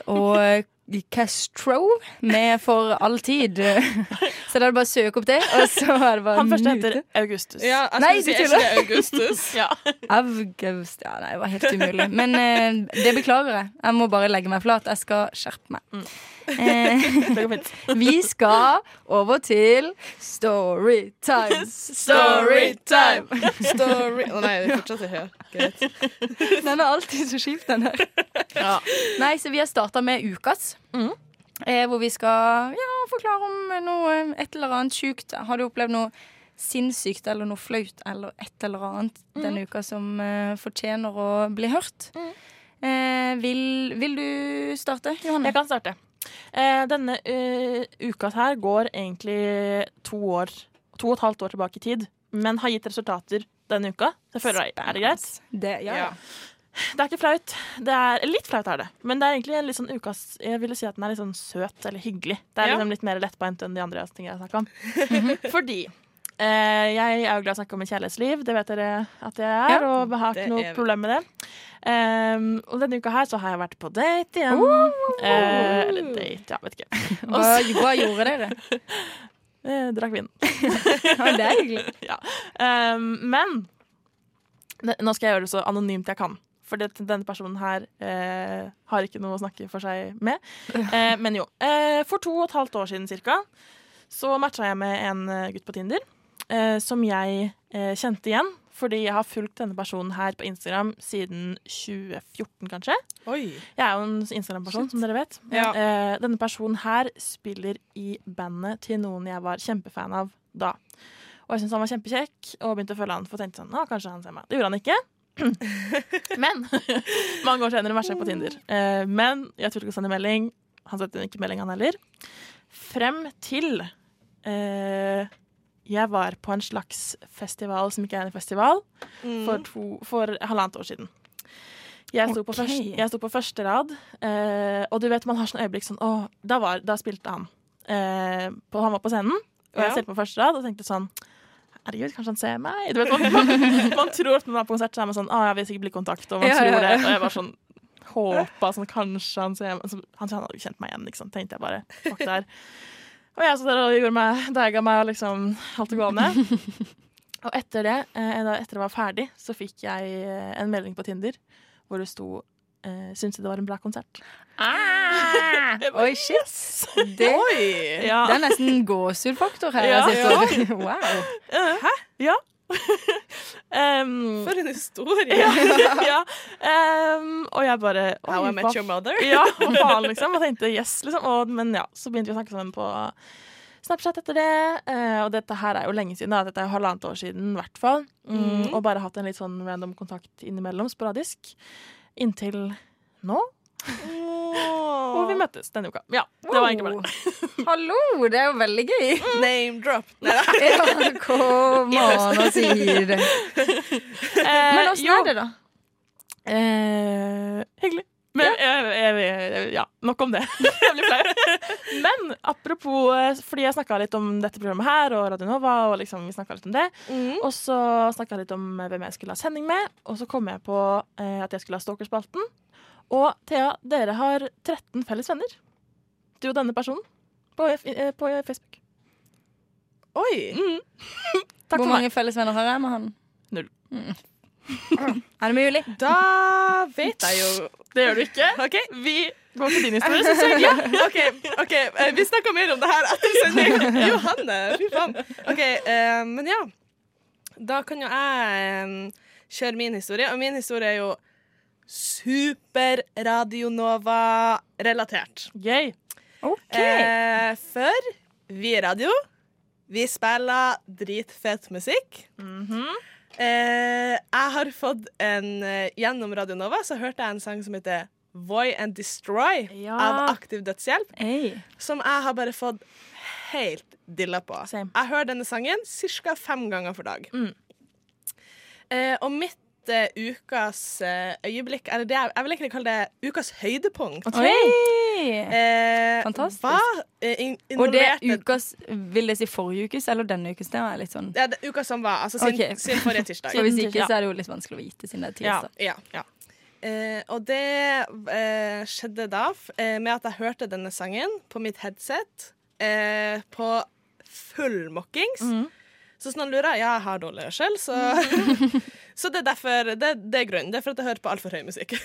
og Castro med For alltid. [laughs] Så da er det bare å søke opp det, og så er det bare Han første heter Augustus. Ja, jeg Nei, si, er ikke det Augustus? [laughs] Ja. August Ja, nei, det var helt umulig. Men eh, det beklager jeg. Jeg må bare legge meg flat. Jeg skal skjerpe meg. Mm. Eh, [laughs] vi skal over til storytime. Storytime! Story Å nei, det fortsetter her. Greit. Den er alltid så skift, den her. Nei, så vi har starta med ukas. Mm. Eh, hvor vi skal ja, forklare om noe, et eller annet sjukt. Har du opplevd noe sinnssykt eller noe flaut eller et eller annet Mm. denne uka som eh, fortjener å bli hørt? Eh, vil, vil du starte, Johanne? Jeg kan starte. Eh, denne uh, uka her går egentlig to år To og et halvt år tilbake i tid, men har gitt resultater denne uka. Så jeg føler jeg, Er det greit? Det, ja, ja. Det er ikke flaut. Det er, litt flaut er det, men det er egentlig en litt sånn ukas Jeg ville si at den er litt sånn søt eller hyggelig. Det er Ja. liksom litt mer lettbeint enn de andre tingene jeg har snakka om. [laughs] Fordi eh, jeg er jo glad i å snakke om mitt kjærlighetsliv, det vet dere at jeg er, Ja, og har ikke noe problem med det. Um, og denne uka her så har jeg vært på date igjen. Eh, eller date, ja, vet ikke. Hva, hva gjorde dere? [laughs] Eh, drakk vin. Ja, det er hyggelig. [laughs] ja. Um, men nå skal jeg gjøre det så anonymt jeg kan. For det, denne personen her eh, har ikke noe å snakke for seg med. [laughs] Eh, men jo. Eh, for to og et halvt år siden cirka, så matcha jeg med en eh, gutt på Tinder eh, som jeg eh, kjente igjen. Fordi jeg har fulgt denne personen her på Instagram siden 2014, kanskje. Oi. Jeg er jo en Instagram-person, som dere vet. Ja. Eh, denne personen her spiller i bandet til noen jeg var kjempefan av da. Og jeg syntes han var kjempekjekk, og begynte å følge han. For jeg tenkte sånn, ah, kanskje han ser meg. Det gjorde han ikke. [clears throat] men [laughs] mange år senere matcha jeg på Tinder. Eh, men jeg turte ikke å sende melding. Han sendte ikke melding, han heller. Frem til eh, jeg var på en slags festival som ikke er en festival, Mm. for, to, for halvannet år siden. Jeg sto, på, første, jeg sto på første rad, eh, og du vet man har sånn øyeblikk sånn Å, da, var, da spilte han. Eh, på, han var på scenen, og jeg Ja. stilte på første rad og tenkte sånn Herregud, kanskje han ser meg? Du vet, man, man, man tror at man er på konsert, så er man sånn Å, jeg vil sikkert blikkontakt, og man Ja, tror det. Og jeg var sånn Håpa sånn Kanskje han ser meg. Så, han, han hadde kjent meg igjen, liksom. Tenkte jeg bare. Fuck der. Og jeg så der og gjorde meg, deiga meg og liksom holdt det gående. Og etter det, eh, etter det var ferdig, så fikk jeg eh, en melding på Tinder hvor det sto eh, syntes det var en bra konsert? Ah, [laughs] oi, shit. Det, Ja. det er nesten gåsehudfaktor her. Ja. Jeg sitter. [laughs] Wow. Hæ? Ja. [laughs] um, For en historie! ja. ja. Um, og jeg bare How I met your mother. ja, faen, liksom. Og tenkte yes, liksom. Og, men ja, så begynte vi å snakke sammen på Snapchat etter det. Uh, og dette her er jo lenge siden. Da. Dette er jo halvannet år siden, i hvert fall. Mm, Mm. Og bare hatt en litt sånn random kontakt innimellom, sporadisk. Inntil nå. Og vi møttes denne uka. Ja, det var egentlig bare det. [laughs] Hallo, det er jo veldig gøy. [laughs] Name drop. [laughs] Ja, kom an og si det. Men åssen er det, da? Eh, hyggelig. Men jeg, ja, nok om det. [laughs] jeg blir flau. Men apropos eh, Fordi jeg snakka litt om dette programmet her og Radio Nova, og liksom vi litt om det. Og så snakka jeg litt om eh, hvem jeg skulle ha sending med, og så kom jeg på eh, at jeg skulle ha Stalkerspalten. Og Thea, dere har 13 felles venner. Du og denne personen. På, eh, på Facebook. Oi! [laughs] Takk Hvor mange felles fellesvenner har jeg med han? Null. Mm. Er det mulig? Da vet jeg jo Det gjør du ikke. OK. Vi går til din historie, syns jeg. Ja, [laughs] OK. ok, eh, Vi snakker mer om det her etter sending. [laughs] Johanne, fy faen. OK, uh, men ja. Da kan jo jeg um, kjøre min historie, og min historie er jo super Radio Nova-relatert. Gøy. OK. Eh, for vi er radio. Vi spiller dritfet musikk. Eh, jeg har fått en eh, Gjennom Radio Nova så hørte jeg en sang som heter Voy and Destroy Ja. av Aktiv Dødshjelp. Hey. Som jeg har bare fått helt dilla på. Same. Jeg hører denne sangen ca. fem ganger for dag. Mm. Eh, og mitt eh, ukas uh, øyeblikk Eller det, jeg- jeg vil egentlig kalle det ukas høydepunkt. Oi! Eh, Fantastisk. Var in Og det er ukas Vil det si forrige ukes eller denne ukes? Det var litt sånn ja, det, uka som var. Altså sin, okay. sin forrige tirsdag. [laughs] så hvis ikke, så er det jo litt vanskelig å vite siden det er tirsdag. Ja. ja. Eh, og det eh, skjedde da eh, med at jeg hørte denne sangen på mitt headset eh, på full mockings. Mhm. Så hvis noen lurer, ja, jeg har dårlig hørsel, så, [laughs] så det er derfor det, det er grunnen. Det er for at jeg hører på altfor høy musikk.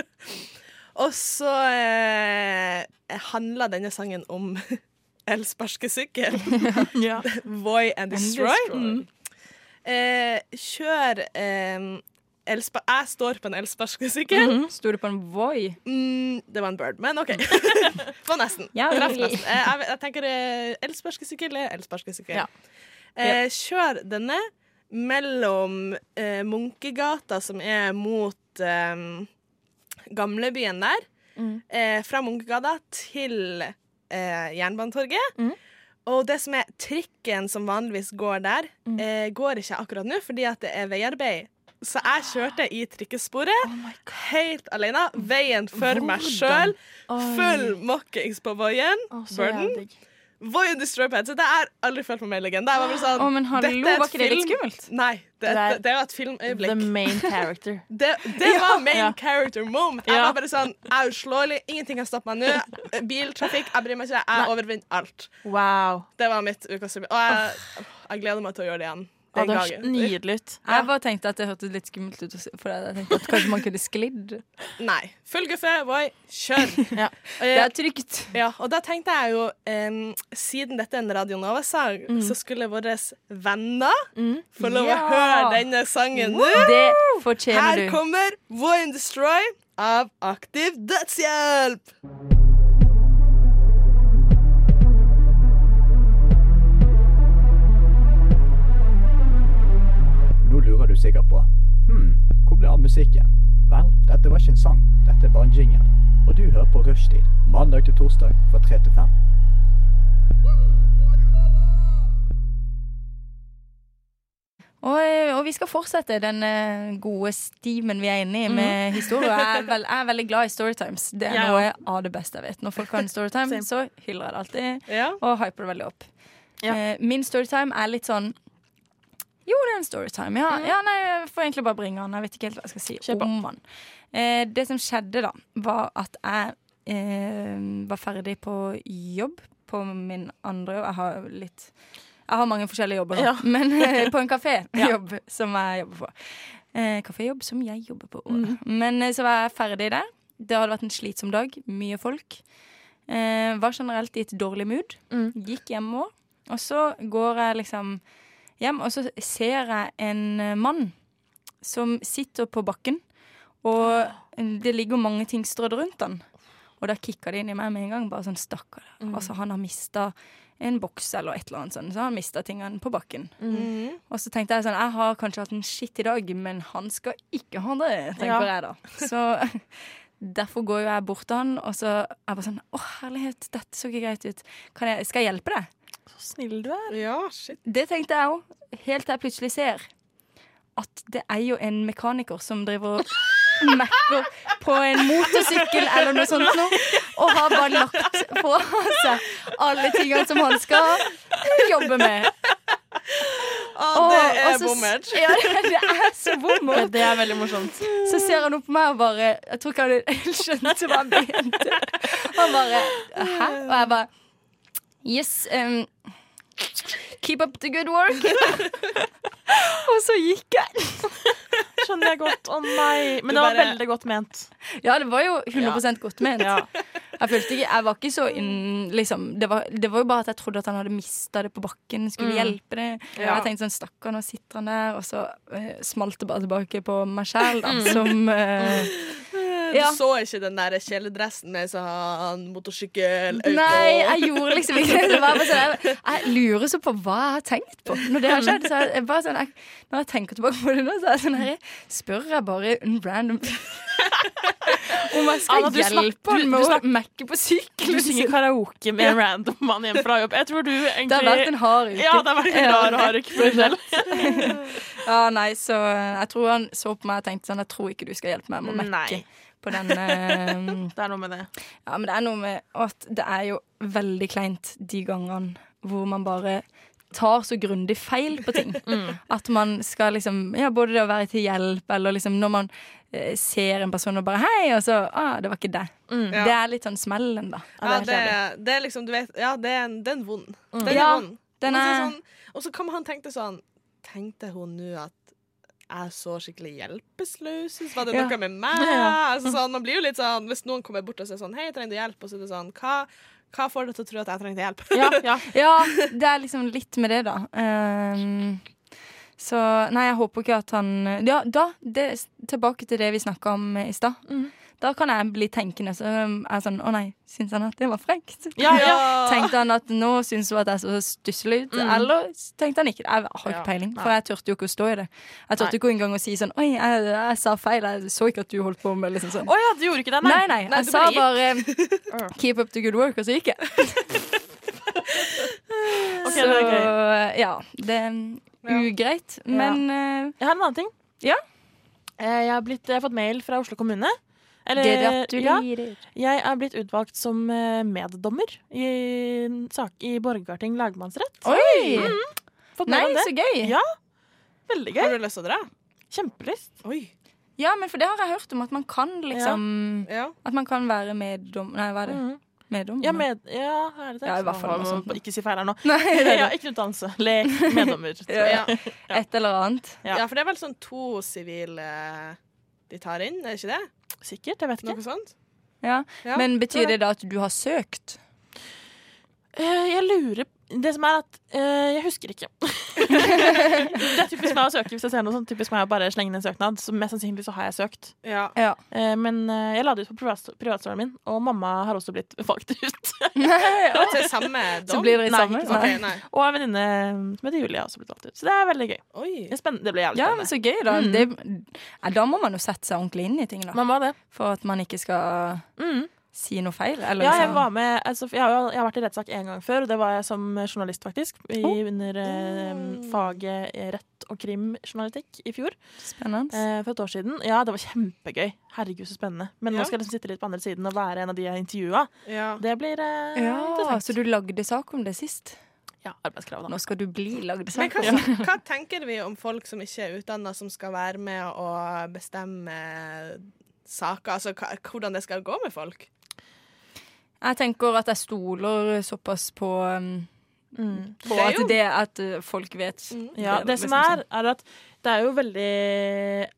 [laughs] og så eh, handler denne sangen om [laughs] elsparkesykkel. Ja. Voy and Destroy. Destroy. Mm. Eh, kjør eh, Jeg står på en elsparkesykkel. Sto du på en Voi? Mm, det var en bird, men OK. var nesten. Ja, nesten. Eh, jeg, jeg tenker eh, elsparkesykkel er elsparkesykkel. Ja. Eh, kjør denne mellom eh, Munkegata, som er mot eh, gamlebyen der, Mm. eh, fra Munkegata til eh, Jernbanetorget. Mm. Og det som er trikken som vanligvis går der, Mm. eh, går ikke akkurat nå fordi at det er veiarbeid. Så jeg kjørte i trikkesporet helt alene. Veien for meg sjøl. Full mockings på Voien. Oh, Burden. Jævlig and Destroy Pad. Det har aldri følt meg mer legende. Jeg var bare sånn, oh, men hallo, er var ikke det litt skummelt? Nei, det, Det det, er det var et filmøyeblikk. The main character. [laughs] Det, det var main Ja. character moment. Jeg Ja. var bare sånn, jeg er uslåelig, ingenting kan stoppe meg nå. Biltrafikk, jeg bryr meg ikke. Jeg overvinner alt. Wow. Det var mitt ukas Og jeg, jeg gleder meg til å gjøre det igjen. Ja, det høres nydelig ut. Jeg bare tenkte at det hørtes litt skummelt ut, for jeg tenkte at kanskje man kunne sklidd. Nei. Full guffe, boy, kjør. [laughs] Ja. Det er trygt. Ja, og da tenkte jeg jo, um, siden dette er en Radio Nova-sang, Mm. så skulle våre venner få lov å Ja. høre denne sangen nå. Det fortjener du. Her kommer Voy and Destroy av Aktiv Dødshjelp. Sikkert på Hm, hvor ble av musikken? Vel, dette var ikke en sang, dette er bare en jingle. Og du hører på Rushtid, mandag til torsdag fra 3 til 5. Og, og vi skal fortsette den eh, gode stimen vi er inne i med historier. Jeg er, [laughs] jeg er veldig glad i Storytimes. Det er ja. noe av det beste jeg vet. Når folk har en [laughs] storytime, så hyller jeg det alltid. Ja. Og hyper det veldig opp. Ja. Eh, min storytime er litt sånn Jo, det er en storytime. Ja, ja, nei, jeg får egentlig bare bringe han. Jeg vet ikke helt hva jeg skal si Kjøp om han. Eh, det som skjedde, da, var at jeg eh, var ferdig på jobb på min andre jobb. Jeg har litt Jeg har mange forskjellige jobber, da. Ja. [laughs] Men eh, på en kafé [laughs] Ja. som jeg jobber på. Eh, kaféjobb som jeg jobber på. Men eh, så var jeg ferdig der. Det hadde vært en slitsom dag. Mye folk. Eh, var generelt i et dårlig mood. Mm. Gikk hjemover. Og så går jeg liksom hjem, og så ser jeg en eh, mann som sitter på bakken, og det ligger mange ting strødd rundt han. Og da kicka det inn i meg med en gang. Bare sånn, stakkar. Mm. Altså, han har mista en boks eller et eller annet sånt. Så han mista tingene på bakken. Mm. Og så tenkte jeg sånn, jeg har kanskje hatt en skitt i dag, men han skal ikke ha det, tenker Ja. jeg da. Så [laughs] derfor går jo jeg bort til han, og så er jeg bare sånn Å, herlighet, dette så ikke greit ut. Kan jeg, skal jeg hjelpe deg? Så snill du er. Ja, shit. Det tenkte jeg òg, helt til jeg plutselig ser at det er jo en mekaniker som driver og mekker på en motorsykkel eller noe sånt noe, og har bare lagt på seg alle tingene som han skal jobbe med. Og- det er bommert. Ja, det, det er så bommert. Det er veldig morsomt. Så ser han opp på meg og bare Jeg tror ikke han helt skjønte hva han mente. Han bare Hæ? Og jeg bare Yes. Um, keep up the good work. [laughs] og så gikk jeg. Skjønner jeg godt. Å nei. Men Du det var bare- veldig godt ment. Ja, det var jo 100% godt ment. Ja. Jeg følte ikke Jeg var ikke så inn liksom, det, var, det var jo bare at jeg trodde at han hadde mista det på bakken, skulle Mm. hjelpe det. Ja. Jeg tenkte sånn, stakkar, nå sitter han der, og så uh, smalt det bare tilbake på meg sjæl, da, Mm. Eh, Du så ikke den der kjeledressen med sånn motorsykkel Nei, jeg gjorde liksom ikke det. det var bare sånn, jeg, jeg lurer så på hva jeg har tenkt på når det har skjedd. Så jeg, jeg bare sånn, jeg, når jeg tenker tilbake på det nå, så er sånn her, spør jeg bare en random [laughs] om jeg skal Anna, hjelpe han du- med å mekke på sykkelen. Du synger karaoke med en random mann hjemme fra jobb. Jeg tror du egentlig Det har vært en hard uke. Ja, det har vært en rar, hard uke for deg selv. [laughs] ja, nei, så jeg tror han så på meg og tenkte sånn Jeg tror ikke du skal hjelpe meg med å mekke Nei. På den eh, Det er noe med det. Ja, men det er noe med at det er jo veldig kleint de gangene hvor man bare tar så grundig feil på ting. [laughs] At man skal liksom Ja, både det å være til hjelp, eller liksom når man eh, ser en person og bare Hei, og så ah, det var ikke det. Ja. Det er litt sånn smellen, da. Ja, det det, er det er liksom, du vet Ja, det er en, Den er vond. Mm. Den Ja, er vond. den Og så er- sånn, Og så kan han tenke sånn Tenkte hun nå at jeg så skikkelig hjelpeløs ut? Var det Ja. noe med meg? Ja. Altså, sånn, man blir jo litt sånn Hvis noen kommer bort og sier sånn Hei, jeg trenger hjelp, og så er det sånn Hva, hva får deg til å tro at jeg trengte hjelp? ja, [laughs] det er liksom litt med det, da. Um, så nei, jeg håper ikke at han Ja, da, det, tilbake til det vi snakka om i stad. Da kan jeg bli tenkende så er jeg sånn Å nei, syns han at det var frekt? Ja, ja. [laughs] Tenkte han at nå syns hun at jeg så stusslig ut? Mm. Eller tenkte han ikke? Jeg har ikke peiling, for jeg turte jo ikke å stå i det. Jeg turte ikke engang å si sånn Oi, jeg, jeg sa feil, jeg så ikke at du holdt på med liksom sånn. Å ja, du gjorde ikke det? Nei, nei, jeg sa bare, bare [laughs] Keep up the good work, og så gikk jeg. [laughs] okay, så det er ja, det er ugreit, men ja. Jeg har en annen ting. Ja. Eh, Jeg har, blitt, jeg har fått mail fra Oslo kommune. Gratulerer. Ja, jeg er blitt utvalgt som eh, meddommer i, en sak i Borgarting lagmannsrett. Oi! Mm. Nei, det. så gøy. Ja, veldig gøy. Har du lyst til å dra? Kjempelyst. Oi. Ja, men for det har jeg hørt om, at man kan liksom Ja. At man kan være meddom... Nei, hva er det? Mhm. Meddommer? Ja, med, ja, er det det? Ja, i hvert fall noe sånt. Ikke si feil her nå. [laughs] Nei, det [laughs] det. ja, ikke utdannelse. Lek meddommer. Ja. Et eller annet. Ja. for det er vel sånn to sivile de tar inn, er det ikke det? Sikkert, jeg vet ikke. Noe sånt? Ja. Ja, Men betyr det. da at du har søkt? Eh, jeg lurer Det som er at eh, Jeg husker ikke. [laughs] det er typisk meg å søke hvis jeg ser noe sånt. Typisk meg å bare slenge inn en søknad. Så mest sannsynlig så har jeg søkt. Ja. Eh, men eh, jeg la det ut på privat- privatstolen min, og mamma har også blitt [laughs] valgt ut. nei, Og til samme dom? Så blir dere Nei, sammen? ikke okay, nei. Og en venninne som heter Julie har også blitt valgt ut. Så det er veldig gøy. Oi. Det, er det blir jævlig Ja, spennende. men så gøy, da. Mm. Det, ja, da må man jo sette seg ordentlig inn i ting, da. Man må det. For at man ikke skal Mm. Si noe feil. Eller Ja, jeg liksom- var med altså, jeg, har, jeg har vært i rettssak en gang før, og det var jeg som journalist, faktisk. I, Oh. Under eh, faget rett og krimjournalistikk i fjor. Spennende. Eh, for et år siden. Ja, det var kjempegøy. Herregud, så spennende. Men Ja. nå skal jeg liksom sitte litt på andre siden og være en av de jeg intervjua. Ja. Det blir eh, Ja, interessant. så du lagde sak om det sist? Ja, arbeidskrav, da. Nå skal du bli lagde Men sak hva, om. [laughs] hva tenker vi om folk som ikke er utdanna, som skal være med å bestemme saker? Altså hva, hvordan det skal gå med folk? Jeg tenker at jeg stoler såpass på um, Mm. På Det er at det at uh, folk vet. Ja, det som liksom er, er at det er jo veldig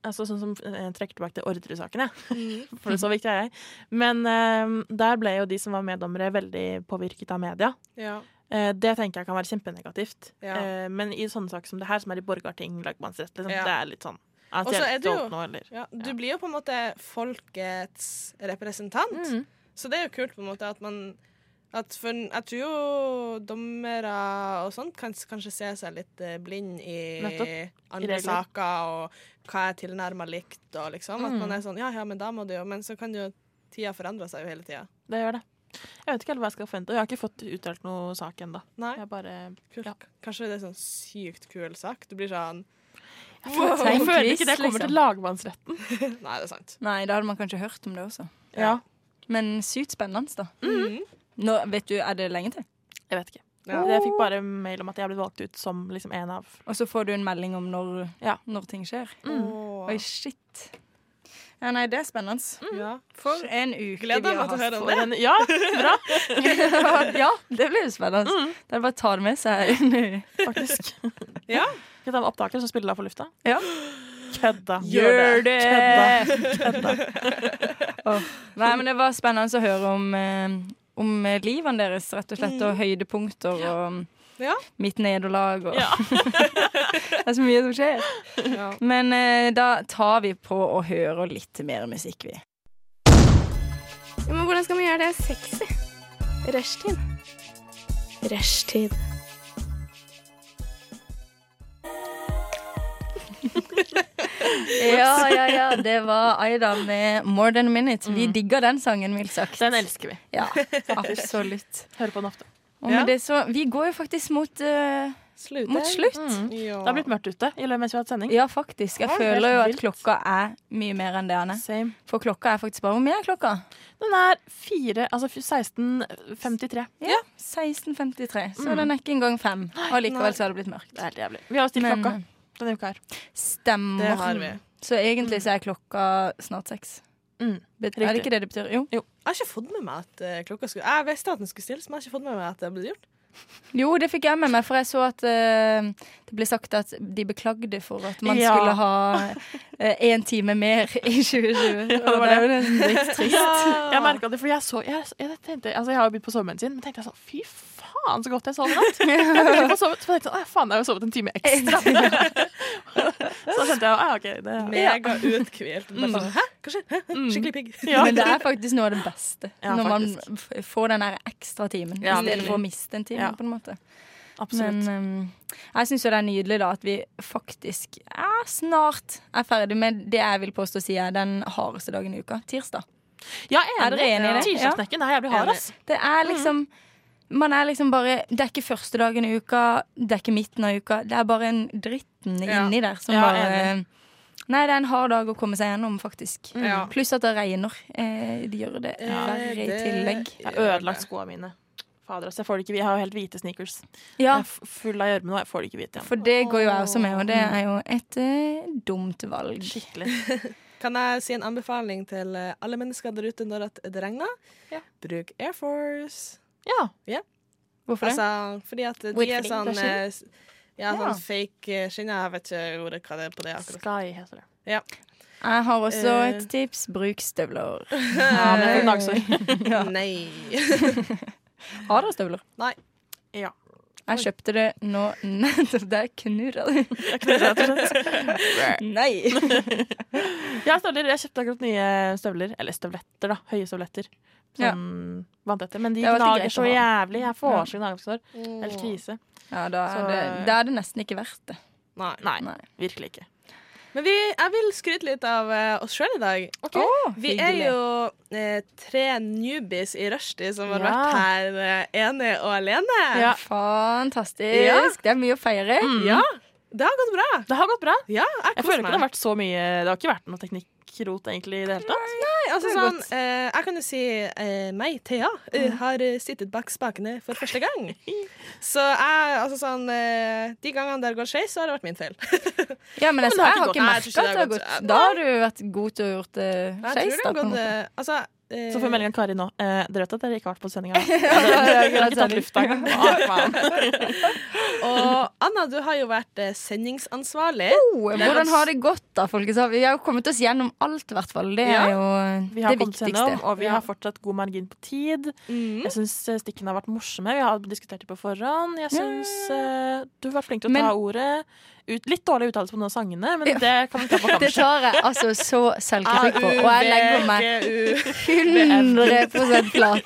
altså Sånn som Jeg trekker tilbake til ordresakene, for det [laughs] For så viktig er jeg. Men um, der ble jo de som var meddommere, veldig påvirket av media. Ja. Eh, det tenker jeg kan være kjempenegativt. Ja. Eh, men i sånne saker som det her, som er i Borgarting lagmannsrett, liksom, Ja. det er litt sånn at jeg er du stolt nå, eller ja, Du blir jo på en måte folkets representant. Mm. Så det er jo kult på en måte at man at for, Jeg tror jo dommere og sånt kan kanskje se seg litt eh, blind i Nettopp. Andre I saker og hva er tilnærma likt, og liksom. At Mm. man er sånn Ja, ja, men da må du jo Men så kan jo tida forandre seg jo hele tida. Det gjør det. Jeg vet ikke helt hva jeg skal forvente. og Jeg har ikke fått uttalt noe sak ennå. Jeg ja. Kanskje det er sånn sykt kul sak. Du blir sånn Jeg føler ikke det kommer til lagmannsretten. [laughs] Nei, det er sant. Nei, da hadde man kanskje hørt om det også. Ja. Men sykt spennende, da. Mm. Nå, vet du, Er det lenge til? Jeg vet ikke. Ja. Jeg fikk bare mail om at jeg ble valgt ut som liksom en av Og så får du en melding om når, Ja. når ting skjer? Åh. Oi, shit. Ja, nei, det er spennende. Ja. For en uke Gleder vi meg har til å høre om det. Ja, bra. [laughs] ja, det blir jo spennende. Det er bare å ta det med seg inn i Faktisk. [laughs] Ja. Skal ta med opptaker, så spiller jeg for lufta? Ja. Kødda. Gjør det! Kødda. [laughs] Oh. Nei, men det var spennende å høre om, eh, om livene deres, rett og slett, og høydepunkter og Ja. mitt nederlag og Ja. [laughs] Det er så mye som skjer. Ja. Men eh, da tar vi på å høre litt mer musikk, vi. Men hvordan skal vi gjøre det sexy? Rushtid. Rushtid. [laughs] Ja, ja, ja. Det var Aida med 'More Than a Minute'. Vi digger den sangen, mildt sagt. Den elsker vi. Ja, absolutt. Hører på den ofte. Og med det så, vi går jo faktisk mot, eh, mot slutt. Mm. Det har blitt mørkt ute i løpet mens vi har hatt sending. Ja, faktisk. Jeg Ja, føler jo at klokka er mye mer enn det er. Same. For klokka er faktisk bare Hvor mye er klokka? Den er fire, altså 16.53. Ja, 16.53. Så Mm. den er ikke engang fem. Og likevel så har det blitt mørkt. Det er helt jævlig. Vi har jo stilt klokka denne uka her. Stemmer. Det har vi. Så egentlig så er klokka snart seks. Mm. Er det ikke det det betyr? Jo. Jeg har ikke fått med meg at eh, klokka skulle Jeg visste at den skulle stilles, men jeg har ikke fått med meg at det ble gjort. Jo, det fikk jeg med meg, for jeg så at uh, det ble sagt at de beklagde for at man Ja. skulle ha én time mer i 2020. [laughs] Ja, det var det er jo nesten litt trist. Jeg merka det, for jeg så jeg, jeg, tenkte, altså jeg har jo begynt på sommeren sin, men tenkte jeg sånn Fy faen, så godt jeg sov i natt. Jeg sovet, så tenkte jeg faen, jeg har jo sovet en time ekstra. [laughs] så skjønte jeg ah, OK, det Mega uthvilt. Mm. sånn, Hæ, hva skjer? Skikkelig pigg. Ja. Men det er faktisk noe av det beste. Ja, når man får den der ekstra timen Ja, i stedet for å miste en time. Ja. på en måte Absolutt. Men um, jeg syns jo det er nydelig da at vi faktisk er snart er ferdig med det jeg vil påstå si er den hardeste dagen i uka. Tirsdag. ja, Er dere enig i det? Tirsdagsknekken er jævlig hard, ass. Det er liksom Man er liksom bare Det er ikke første dagen i uka, det er ikke midten av uka. Det er bare en dritten Ja. inni der som Ja, bare Nei, det er en hard dag å komme seg gjennom, faktisk. Ja. Pluss at det regner. Eh, de gjør det Ja, verre i tillegg. Jeg har ødelagt skoene mine. Fader, altså, jeg får det ikke Jeg har jo helt hvite sneakers. Ja, Jeg er full av gjørme nå, jeg får det ikke hvite igjen. for det går jo jeg også med, og det er jo et eh, dumt valg. Skikkelig. [laughs] Kan jeg si en anbefaling til eh, alle mennesker der ute når det regner? Ja. Bruk Air Force. Ja. Hvorfor det? Altså, fordi at de With er sånn eh, Ja, Ja. sånn fake eh, skinn. Jeg vet ikke ordet hva det er på det akkurat. Sky heter det. Jeg har også Eh. et tips. Bruk støvler. [laughs] Ja, men. [laughs] Ja. Nei. [laughs] Har dere støvler? Nei. Ja. Jeg kjøpte det nå nettopp. Der knurrer det. er. Nei. Ja, støvler. Jeg kjøpte akkurat nye støvler. Eller støvletter, da. Høye støvletter. Sånn vanntette. Men de Det er gnager så jævlig. Jeg får Ja. så gnagsår. Helt krise. Ja, da Så- er, det, da er det nesten ikke verdt det. Nei. Nei, Nei. virkelig ikke. Men vi, jeg vil skryte litt av eh, oss sjøl i dag. Å, Vi er jo eh, tre newbies i rushtid som har Ja. vært her eh, ene og alene. Ja. Fantastisk. Ja. Det er mye å feire. Ja, det har gått bra. Det har gått bra. Ja, jeg, Jeg føler ikke det har vært så mye Det har ikke vært noe teknikkrot egentlig i det hele tatt. Nei, altså sånn, eh, jeg kan jo si eh, meg, Thea, mm. har eh, sittet bak spakene for første gang. [laughs] Så jeg, altså sånn eh, De gangene der går skeis, så har det vært min feil. [laughs] Ja, men jeg, Men har jeg har ikke merka at det har gått. Da har du vært god til å gjort det skeis. det da, har gått eh, Altså eh, Så får vi melding av Kari nå. Eh, dere vet at dere ikke har vært på sendinga? [laughs] Dere har ikke tatt lufta engang? Og Anna, du har jo vært eh, sendingsansvarlig. Oh, hvordan har det gått, da, folkens? Vi har jo kommet oss gjennom alt, i hvert fall. Det er jo Vi har det viktigste. gjennom, og vi har fortsatt god margin på tid. Mm. Jeg syns stikkene har vært morsomme. Vi har diskutert det på forhånd. Jeg syns eh, du har vært flink til å Men- ta ordet. Ut, litt dårlig uttalelse på noen av sangene, men det kan vi ta på [laughs] Det tar jeg altså så selvkritikk på, og jeg legger meg 100 flat.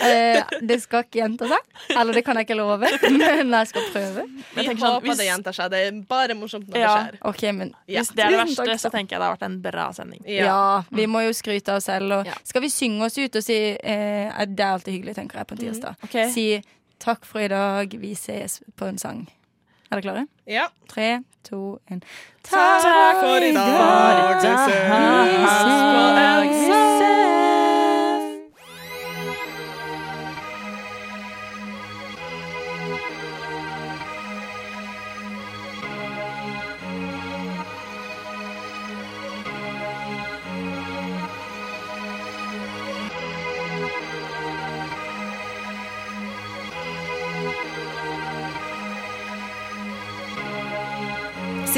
Eh, det skal ikke gjenta seg, eller det kan jeg ikke love, [laughs] men jeg skal prøve. Vi håper det gjentar seg. Det er bare morsomt når Ja. det skjer. Okay, men Hvis det er det verste, takk, så tenker jeg det har vært en bra sending. Ja. vi må jo skryte av oss selv. Og Skal vi synge oss ut og si eh, Det er alltid hyggelig, tenker jeg, på en tirsdag. Ok. Si takk for i dag, vi ses på en sang. Er dere klare? Ja. Tre, to, en. Takk for i dag. Vi ses på en